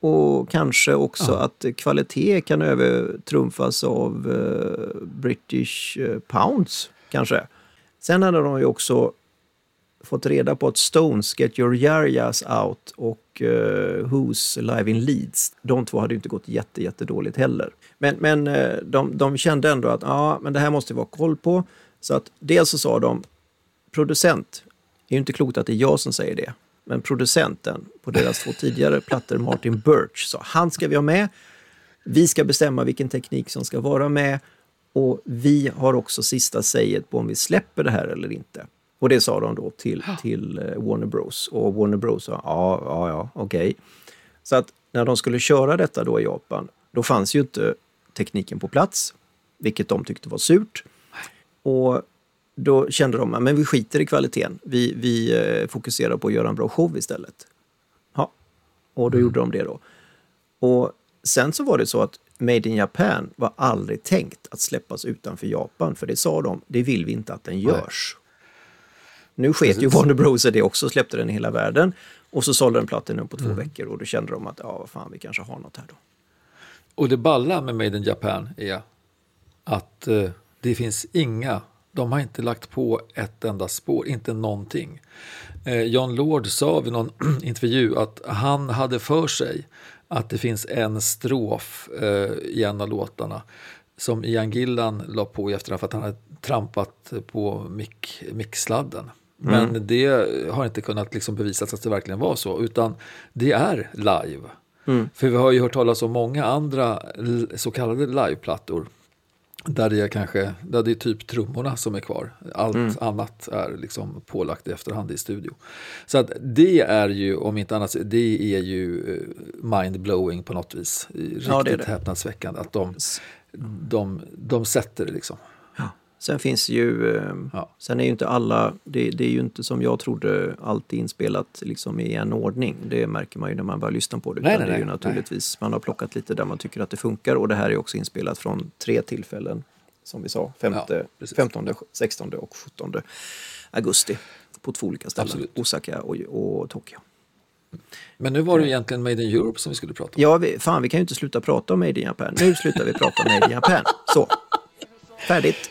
Och kanske också att kvalitet kan övertrumfas av eh, British eh, pounds, kanske. Sen hade de ju också fått reda på att Stones Get Your Yarjas Out och uh, Who's Live in Leeds, de två hade ju inte gått jätte, jätte dåligt heller. Men, men eh, de, de kände ändå att ja, men det här måste vi ha koll på. Så att dels så sa de, producent, det är ju inte klokt att det är jag som säger det, men producenten på deras två tidigare plattor, Martin Birch, sa han ska vi ha med. Vi ska bestämma vilken teknik som ska vara med och vi har också sista säget på om vi släpper det här eller inte. Och det sa de då till, till eh, Warner Bros. Och Warner Bros sa ja, ja, ja, okej. Så att när de skulle köra detta då i Japan, då fanns ju inte tekniken på plats, vilket de tyckte var surt. Och då kände de att vi skiter i kvaliteten. Vi, vi eh, fokuserar på att göra en bra show istället. Ja, och då gjorde de det då. Och sen så var det så att Made in Japan var aldrig tänkt att släppas utanför Japan, för det sa de, det vill vi inte att den görs. Nu sket ju Warner Bros det också, släppte den i hela världen. Och så sålde den platinum på två veckor och då kände de att, ja vad fan, vi kanske har något här då. Och det balla med Made in Japan är att eh, det finns inga, de har inte lagt på ett enda spår, inte någonting. Eh, John Lord sa vid någon intervju att han hade för sig att det finns en strof eh, i en av låtarna som Ian Gillan la på i efterhand för att han hade trampat på mick, micksladden. Men det har inte kunnat liksom bevisas att det verkligen var så, utan det är live. För vi har ju hört talas om många andra så kallade liveplattor. Där det är kanske, där det är typ trummorna som är kvar. Allt annat är liksom pålagt i efterhand i studio. Så att det är ju, om inte annat, det är ju eh, mind-blowing på något vis. Riktigt Ja, det det. häpnadsväckande att de, de, de sätter det liksom. Sen finns ju, eh, Ja. sen är ju inte alla, det, det är ju inte som jag trodde alltid inspelat liksom i en ordning. Det märker man ju när man börjar lyssna på det. Nej, nej, det är ju nej, naturligtvis, man har plockat lite där man tycker att det funkar och det här är också inspelat från tre tillfällen. Som vi sa, femte, Ja, precis. 15, 16 och 17 augusti. På två olika ställen, Absolut. Osaka och, och Tokyo. Men nu var det egentligen Made in Europe som vi skulle prata om. Ja, vi, fan vi kan ju inte sluta prata om Made in Japan. Nu slutar vi prata om Made in Japan. Så, färdigt.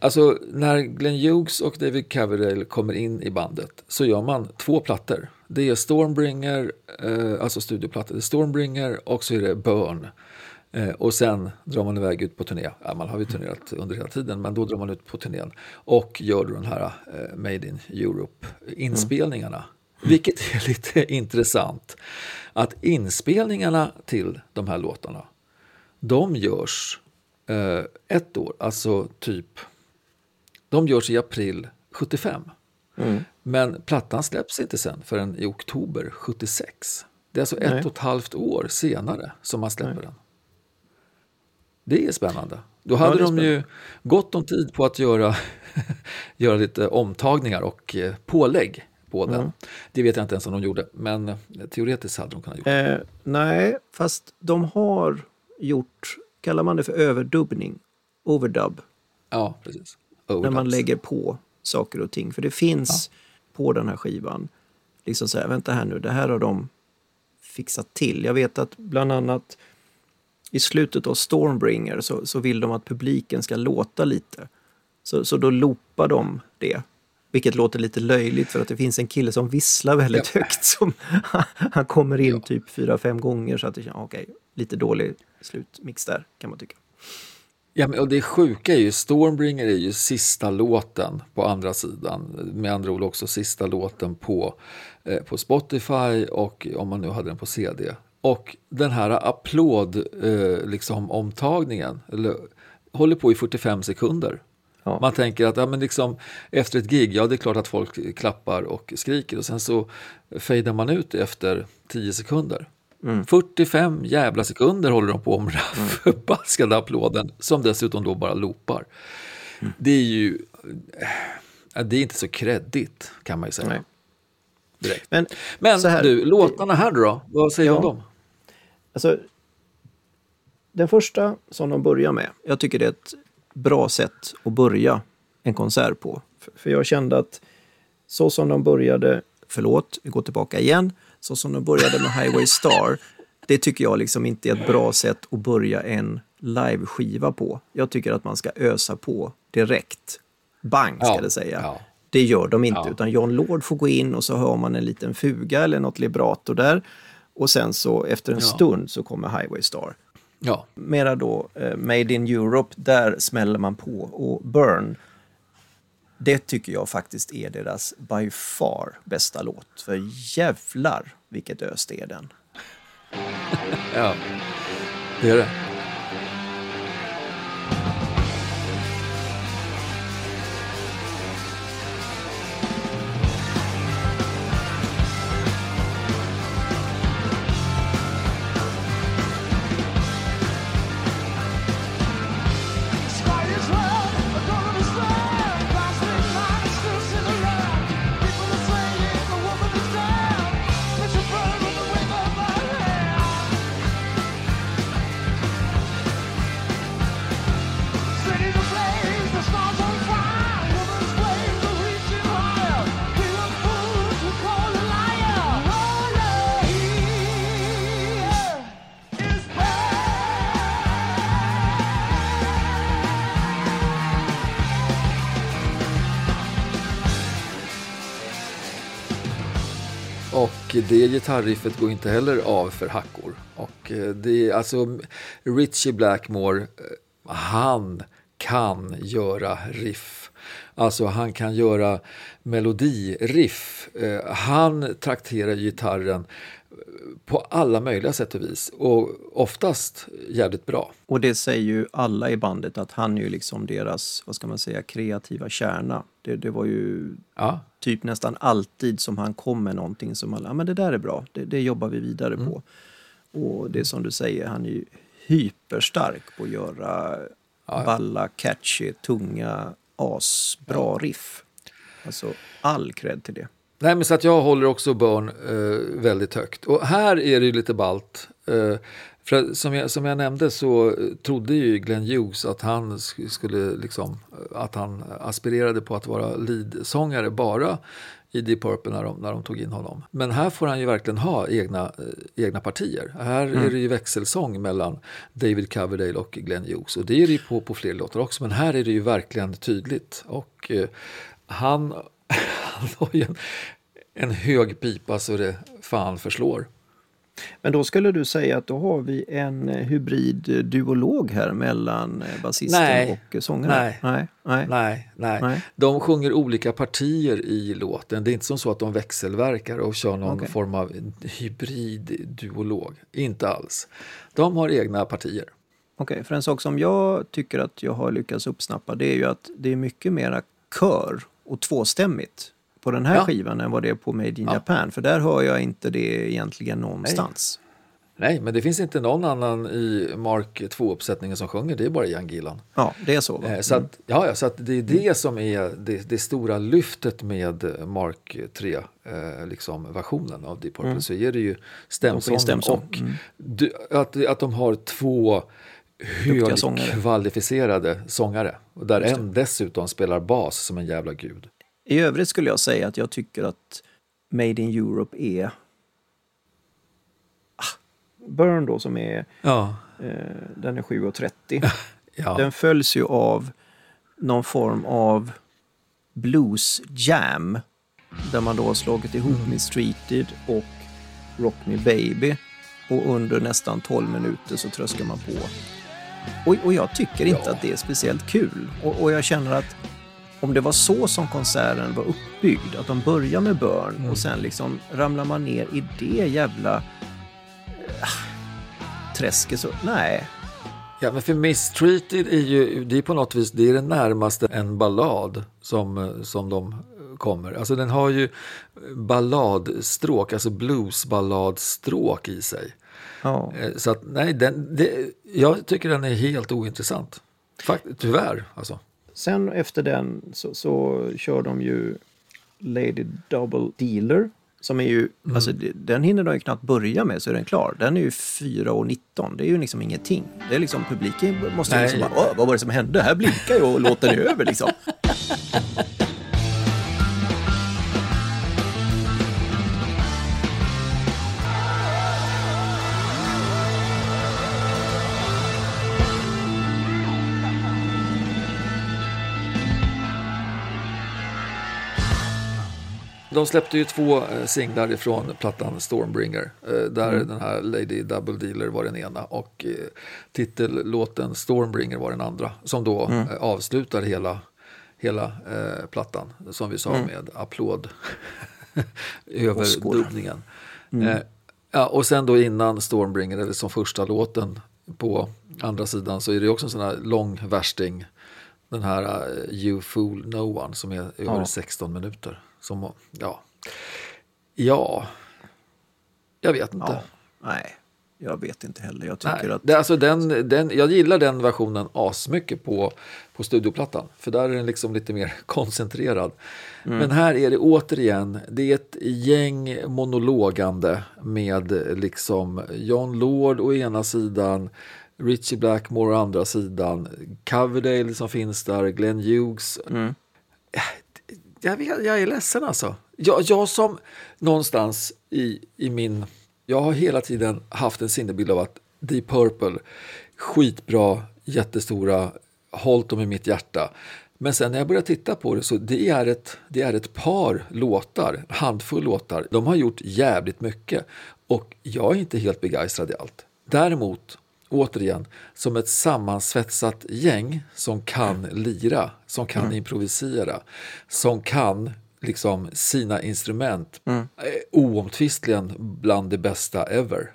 alltså när Glenn Hughes och David Coverdale kommer in i bandet så gör man två plattor. Det är Stormbringer, eh, alltså studioplattor. Det är Stormbringer och så är det Burn. Eh, och sen drar man iväg ut på turné. Ja, man har ju turnerat under hela tiden, men då drar man ut på turnén. Och gör då den här eh, Made in Europe-inspelningarna. Vilket är lite intressant. Att inspelningarna till de här låtarna, de görs eh, ett år, alltså typ... De görs i april 75. Men plattan släpps inte sen förrän i oktober 76. Det är alltså ett Nej. och ett halvt år senare som man släpper den. Det är spännande. Då hade de ju gott om tid på att göra, göra lite omtagningar och eh, pålägg på den. Det vet jag inte ens om de gjorde, men eh, teoretiskt hade de kunnat gjort det. Eh, nej, fast de har gjort, kallar man det för överdubbning? Overdub. Ja, precis. När man lägger på saker och ting. För det finns på den här skivan, liksom så här, vänta här nu, det här har de fixat till. Jag vet att bland annat i slutet av Stormbringer så, så vill de att publiken ska låta lite. Så, så då loopar de det. Vilket låter lite löjligt för att det finns en kille som visslar väldigt högt. Som, han kommer in typ fyra, fem gånger så att det känns, okej, lite dålig slutmix där kan man tycka. Ja, men, och det sjuka är ju, Stormbringer är ju sista låten på andra sidan. Med andra ord också sista låten på, eh, på Spotify och om man nu hade den på CD. Och den här applåd, eh, liksom omtagningen, eller, håller på i 45 sekunder. Ja. Man tänker att ja, men liksom, efter ett gig, ja det är klart att folk klappar och skriker och sen så fejdar man ut efter 10 sekunder. 45 jävla sekunder håller de på med den här förbaskade applåden som dessutom då bara loopar. Det är ju, eh, det är inte så kreddigt kan man ju säga. Nej. Direkt. Men, Men här, du, låtarna här då, vad säger du Ja. om dem? Alltså, den första som de börjar med, jag tycker det är ett bra sätt att börja en konsert på. För, för jag kände att så som de började, förlåt, vi går tillbaka igen, så som de började med Highway Star, det tycker jag liksom inte är ett bra sätt att börja en live-skiva på. Jag tycker att man ska ösa på direkt. Bang, ska Ja, det säga. ja. Det gör de inte, Ja. utan John Lord får gå in och så hör man en liten fuga eller något vibrato där. Och sen så efter en stund så kommer Highway Star. Ja, Mera då eh, Made in Europe, där smäller man på. Och Burn, det tycker jag faktiskt är deras by far bästa låt. För jävlar vilket ös det är den. ja. det är det. Det gitarriffet går inte heller av för hackor. Och eh, det är alltså Richie Blackmore, eh, han kan göra riff. Alltså han kan göra melodiriff. Eh, Han trakterar gitarren på alla möjliga sätt och vis. Och oftast jävligt bra. Och det säger ju alla i bandet att han är ju liksom deras, vad ska man säga, kreativa kärna. Det, det var ju Ja, typ nästan alltid som han kom med någonting som alla, ja men det där är bra, det, det jobbar vi vidare Mm. på. Och det är som du säger, han är ju hyperstark på att göra balla, catchy, tunga, asbra riff. Alltså all cred till det. Nej, men så att jag håller också Burn eh, väldigt högt. Och här är det ju lite balt. Eh, för som jag, som jag nämnde så eh, trodde ju Glenn Hughes att han sk- skulle liksom, eh, att han aspirerade på att vara leadsångare bara i Deep Purple när de, när de tog in honom. Men här får han ju verkligen ha egna, eh, egna partier. Här är det ju växelsång mellan David Coverdale och Glenn Hughes. Och det är det ju på, på fler låtar också, men här är det ju verkligen tydligt. Och eh, han, han har ju en, en hög pipa så det fan förslår. Men då skulle du säga att då har vi en eh, hybrid eh, duolog här mellan eh, basisten Nej. och sångaren? Nej. Nej. Nej. Nej, nej. Nej. De sjunger olika partier i låten. Det är inte som så att de växelverkar och kör någon Okej. form av hybrid-duolog. Inte alls. De har egna partier. Okej, för en sak som jag tycker att jag har lyckats uppsnappa det är ju att det är mycket mera kör och tvåstämmigt på den här Ja. skivan än vad det är på Made in Ja. Japan. För där hör jag inte det egentligen någonstans. Nej, men det finns inte någon annan i Mark 2-uppsättningen som sjunger. Det är bara Jan Gillan. Ja, det är så. Eh, Så, att, ja, ja, så att det är det som är det, det stora lyftet med Mark 3-versionen liksom, versionen av Deep Purple. Så är det ju stämsången stämsång. och du, att, att de har två sångare. högkvalificerade sångare. Och där en dessutom spelar bas som en jävla gud. I övrigt skulle jag säga att jag tycker att Made in Europe är... Ah, Burn då som är, Ja, eh, den är 7.30. ja. Den följs ju av någon form av blues jam där man då har slagit ihop Mistreated och Rock Me Baby och under nästan 12 minuter så tröskar man på. Och, och jag tycker inte Ja. att det är speciellt kul. Och, och jag känner att om det var så som konserten var uppbyggd, att de börjar med Burn och sen liksom ramlar man ner i det jävla äh, träsket så, nej. Ja, men för Mistreated är ju det är på något vis det är det närmaste en ballad som, som de kommer. Alltså den har ju balladstråk, alltså bluesballadstråk i sig. Ja. Eh, Så att nej, den, det, jag tycker den är helt ointressant. Fakt, tyvärr alltså. Sen efter den så, så kör de ju Lady Double Dealer. Som är ju, alltså, det- den hinner de ju knappt börja med så är den klar. Den är ju 4.19, det är ju liksom ingenting. Det är liksom publiken måste ju Nej. liksom bara, "Åh, vad var det som hände? Här blinkar ju och låten är över liksom. De släppte ju två eh, singlar ifrån plattan Stormbringer. eh, Där den här Lady Double Dealer var den ena och eh, titellåten Stormbringer var den andra. Som då eh, avslutar hela, hela plattan. Som vi sa med applåd över dubbningen. Eh, ja, och sen då innan Stormbringer, eller som första låten på andra sidan så är det också en sån här lång värsting. Den här eh, You Fool No One som är över Ja. 16 minuter. Som, ja. ja, jag vet inte. Ja. Nej, jag vet inte heller. Jag tycker Nej, att... det, alltså den, den, jag gillar den versionen asmycket på, på studioplattan. För där är den liksom lite mer koncentrerad. Mm. Men här är det återigen, det är ett gäng monologande med liksom John Lord å ena sidan, Richie Blackmore å andra sidan, Coverdale som finns där, Glenn Hughes. Mm. Jag, vet, jag är ledsen alltså. Jag, jag som någonstans i, i min... Jag har hela tiden haft en sinnebild av att Deep Purple, skitbra, jättestora, hållt dem i mitt hjärta. Men sen när jag börjar titta på det så det är ett, det är ett par låtar, en handfull låtar. De har gjort jävligt mycket och jag är inte helt begeistrad i allt. Däremot, återigen, som ett sammansvetsat gäng som kan lira, som kan improvisera, som kan liksom sina instrument. Eh, Oomtvistligen bland det bästa ever.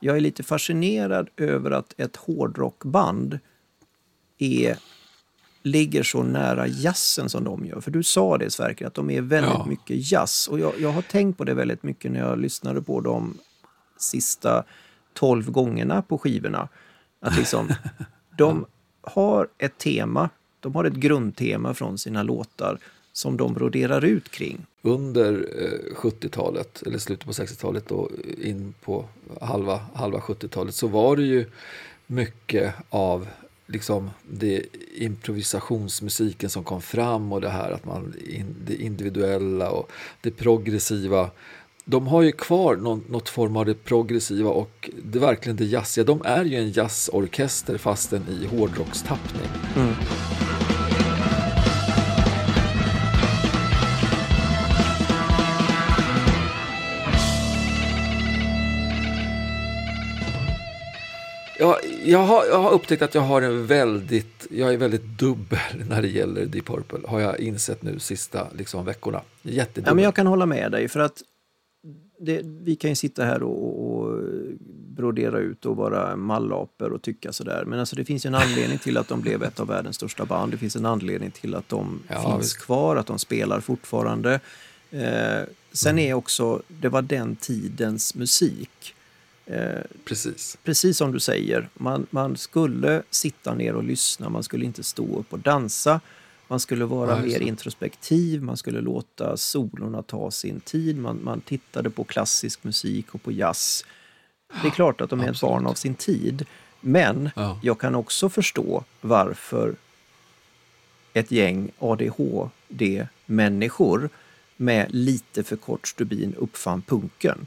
Jag är lite fascinerad över att ett hårdrockband är, ligger så nära jazzen som de gör. För du sa det Sverker, att de är väldigt Ja. mycket jazz. Och jag, jag har tänkt på det väldigt mycket när jag lyssnade på de sista tolv gångerna på skivorna. Att liksom, de har ett tema, de har ett grundtema från sina låtar som de broderar ut kring. Under eh, 70-talet, eller slutet på 60-talet och in på halva, halva 70-talet så var det ju mycket av liksom det improvisationsmusiken som kom fram och det här att man det individuella och det progressiva. De har ju kvar någon, något form av det progressiva och det verkligen det jazziga. De är ju en jazzorkester fastän i hårdrockstappning. Jag, jag, har, jag har upptäckt att jag har en väldigt, jag är väldigt dubbel när det gäller Deep Purple. Har jag insett nu sista liksom, veckorna. Jättedubbel. Ja, men jag kan hålla med dig för att det, vi kan ju sitta här och, och brodera ut och vara mallapor och tycka sådär. Men alltså det finns ju en anledning till att de blev ett av världens största band. Det finns en anledning till att de Ja, finns visst. kvar, att de spelar fortfarande. Eh, sen är också, det var den tidens musik. Eh, Precis. precis som du säger, man, man skulle sitta ner och lyssna, man skulle inte stå upp och dansa. Man skulle vara Ja, mer introspektiv, man skulle låta solorna ta sin tid. Man, man tittade på klassisk musik och på jazz. Det är klart att de är ett Absolut. barn av sin tid. Men Ja. jag kan också förstå varför ett gäng ADHD-människor med lite för kort stubin uppfann punken.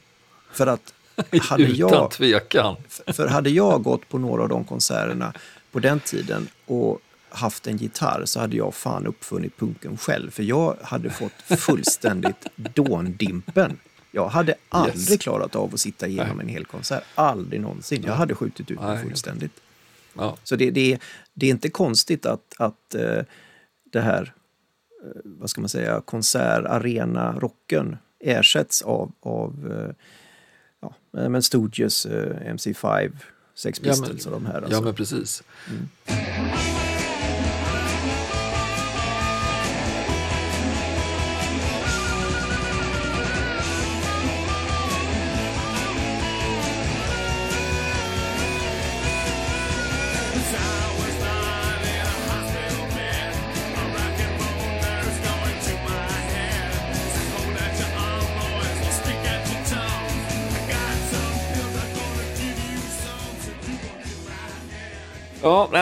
För att hade Utan jag, tvekan. för hade jag gått på några av de konserterna på den tiden och haft en gitarr så hade jag fan uppfunnit punken själv. För jag hade fått fullständigt dåndimpen. Jag hade aldrig Yes. klarat av att sitta igenom en hel konsert. Aldrig någonsin. Jag hade skjutit ut mig Nej. fullständigt. Ja. Så det, det, det är inte konstigt att, att eh, det här, eh, vad ska man säga, konsert, arena, rocken ersätts av, av eh, ja, men Stooges, eh, MC5, Sex Ja, men- Pistols och de här. ja, Alltså. men precis. Ja,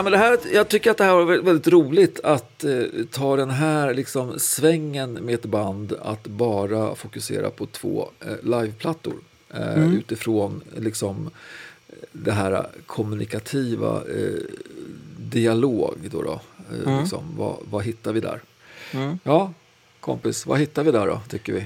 nej, men det här, jag tycker att det här var väldigt, roligt att eh, ta den här liksom, svängen med ett band att bara fokusera på två eh, liveplattor. Eh, Utifrån liksom, det här kommunikativa eh, dialog. Då då. Eh, liksom, vad, vad hittar vi där? Mm. Ja, kompis, vad hittar vi där då, tycker vi?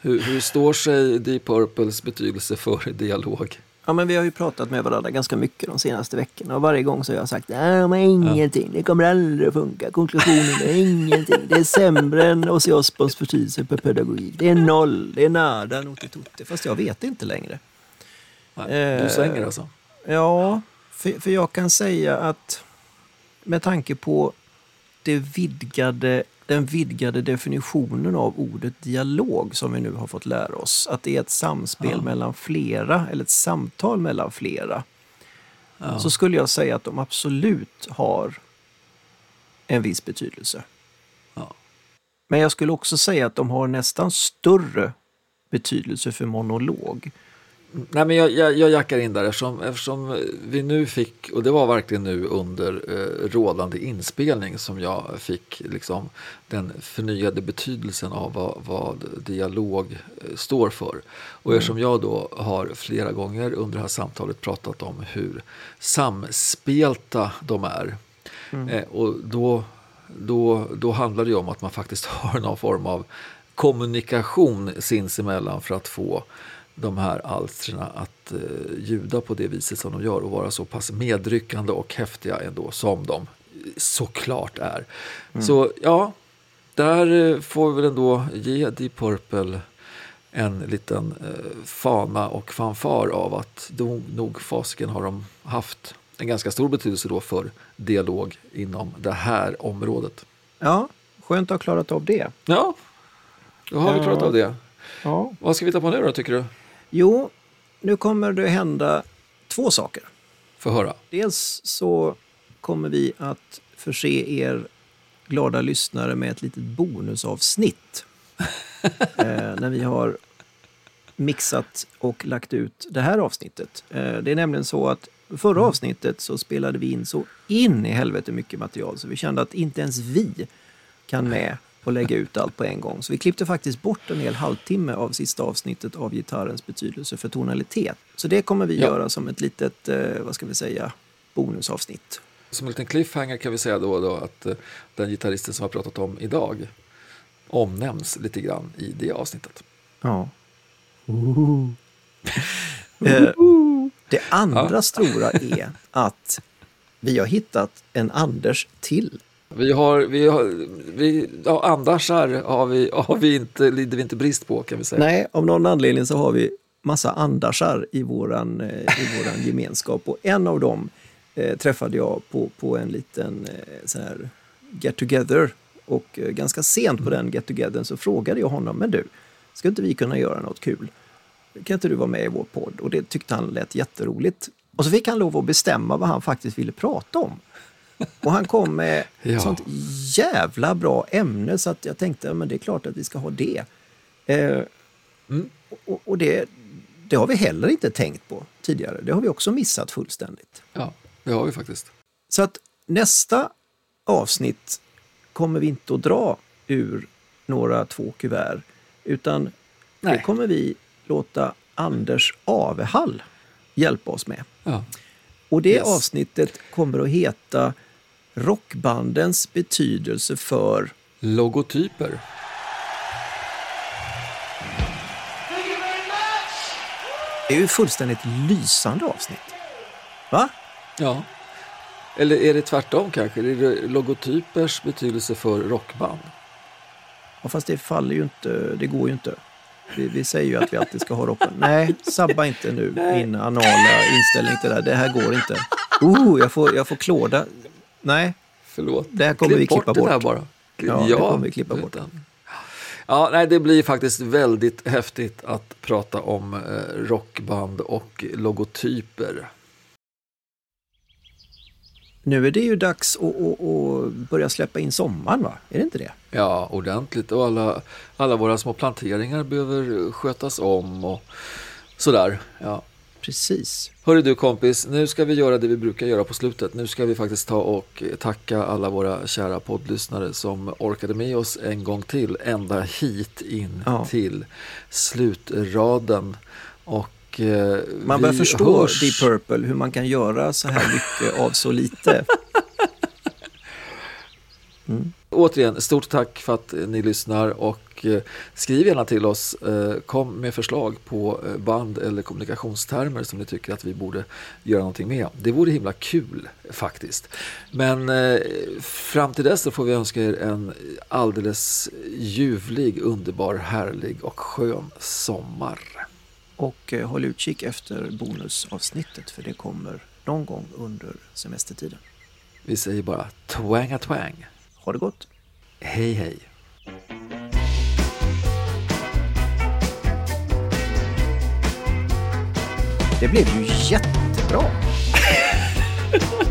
Hur, hur står sig Deep Purples betydelse för dialog? Ja, men vi har ju pratat med varandra ganska mycket de senaste veckorna och varje gång så har jag sagt nej, men ingenting, det kommer aldrig att funka. Konklusionen är ingenting. Det är sämre än Ozzy Osbournes betydelse på pedagogik. Det är noll, det är nada, notitutte. Fast jag vet inte längre. Nej, du Eh, svänger alltså? Ja, för, för jag kan säga att med tanke på det vidgade, den vidgade definitionen av ordet dialog som vi nu har fått lära oss, att det är ett samspel Ja. mellan flera, eller ett samtal mellan flera, Ja. så skulle jag säga att de absolut har en viss betydelse. Ja. Men jag skulle också säga att de har nästan större betydelse för monolog. Nej, men jag, jag, jag jackar in där eftersom, eftersom vi nu fick, och det var verkligen nu under eh, rådande inspelning som jag fick liksom, den förnyade betydelsen av vad, vad dialog eh, står för. Och eftersom jag då har flera gånger under det här samtalet pratat om hur samspelta de är. Eh, och då, då, då handlar det om att man faktiskt har någon form av kommunikation sinsemellan för att få de här alstren att eh, ljuda på det viset som de gör och vara så pass medryckande och häftiga ändå som de såklart är. Så ja, där eh, får vi väl ändå ge Deep Purple en liten eh, fana och fanfar av att de, nog fasiken har de haft en ganska stor betydelse då för dialog inom det här området. Ja, skönt att ha klarat av det. Ja, då har vi klarat av det. Ja. Vad ska vi ta på nu då tycker du? Jo, nu kommer det hända två saker. Få höra. Dels så kommer vi att förse er glada lyssnare med ett litet bonusavsnitt. eh, när vi har mixat och lagt ut det här avsnittet. Eh, det är nämligen så att Förra avsnittet så spelade vi in så in i helvete mycket material så vi kände att inte ens vi kan med och lägga ut allt på en gång. Så vi klippte faktiskt bort en hel halvtimme av sista avsnittet av gitarrens betydelse för tonalitet. Så det kommer vi Ja. göra som ett litet, eh, vad ska vi säga, bonusavsnitt. Som en liten cliffhanger kan vi säga då, då att eh, den gitarristen som vi har pratat om idag omnämns lite grann i det avsnittet. Ja. Eh, det andra Ja. stora är att vi har hittat en Anders till. Vi har, vi har, vi, ja, Andersar har vi, har vi inte, lider vi inte brist på kan vi säga. Nej, av någon anledning så har vi massa Andersar i våran, eh, i våran gemenskap och en av dem eh, träffade jag på, på en liten eh, sån här get together och eh, ganska sent på den get togethern så frågade jag honom, men du, ska inte vi kunna göra något kul? Kan inte du vara med i vår podd? Och det tyckte han lät jätteroligt. Och så fick han lov att bestämma vad han faktiskt ville prata om. Och han kom med Ja. sånt jävla bra ämne så att jag tänkte, ja, men det är klart att vi ska ha det. Eh, och och det, det har vi heller inte tänkt på tidigare. Det har vi också missat fullständigt. Ja, det har vi faktiskt. Så att nästa avsnitt kommer vi inte att dra ur några två kuvert. Utan det Nej. kommer vi låta Anders Avehall hjälpa oss med. Ja. Och det Yes. avsnittet kommer att heta Rockbandens betydelse för... Logotyper. Det är ju fullständigt lysande avsnitt. Va? Ja. Eller är det tvärtom kanske? Är det logotypers betydelse för rockband? Ja, fast det faller ju inte, det går ju inte. Vi, vi säger ju att vi alltid ska ha rocken. Nej, sabba inte nu min anala inställning till det här. Det här går inte. Oh, jag får, jag får klåda. Nej, Förlåt. Det här kommer Klipp vi klippa bort. Det bort. bara. Ja, det kommer vi klippa bort. utan- Ja, nej, det blir faktiskt väldigt häftigt att prata om eh, rockband och logotyper. nu är det ju dags att, att, att börja släppa in sommaren, va? Är det inte det? Ja, ordentligt. Och alla, alla våra små planteringar behöver skötas om och sådär. Ja. Precis. Hörru du kompis, nu ska vi göra det vi brukar göra på slutet. Nu ska vi faktiskt ta och tacka alla våra kära poddlyssnare som orkade med oss en gång till, ända hit in Ja. till slutraden. Och eh, Man börjar förstå hörs. Deep Purple, hur man kan göra så här mycket av så lite. Återigen, stort tack för att ni lyssnar och eh, skriv gärna till oss. Eh, kom med förslag på eh, band eller kommunikationstermer som ni tycker att vi borde göra någonting med. Det vore himla kul faktiskt. Men fram till dess så får vi önska er en alldeles ljuvlig, underbar, härlig och skön sommar. Och håll utkik efter bonusavsnittet, för det kommer någon gång under semestertiden. Vi säger bara twanga twang. Ha det gott! Hej hej. Det blev ju jättebra.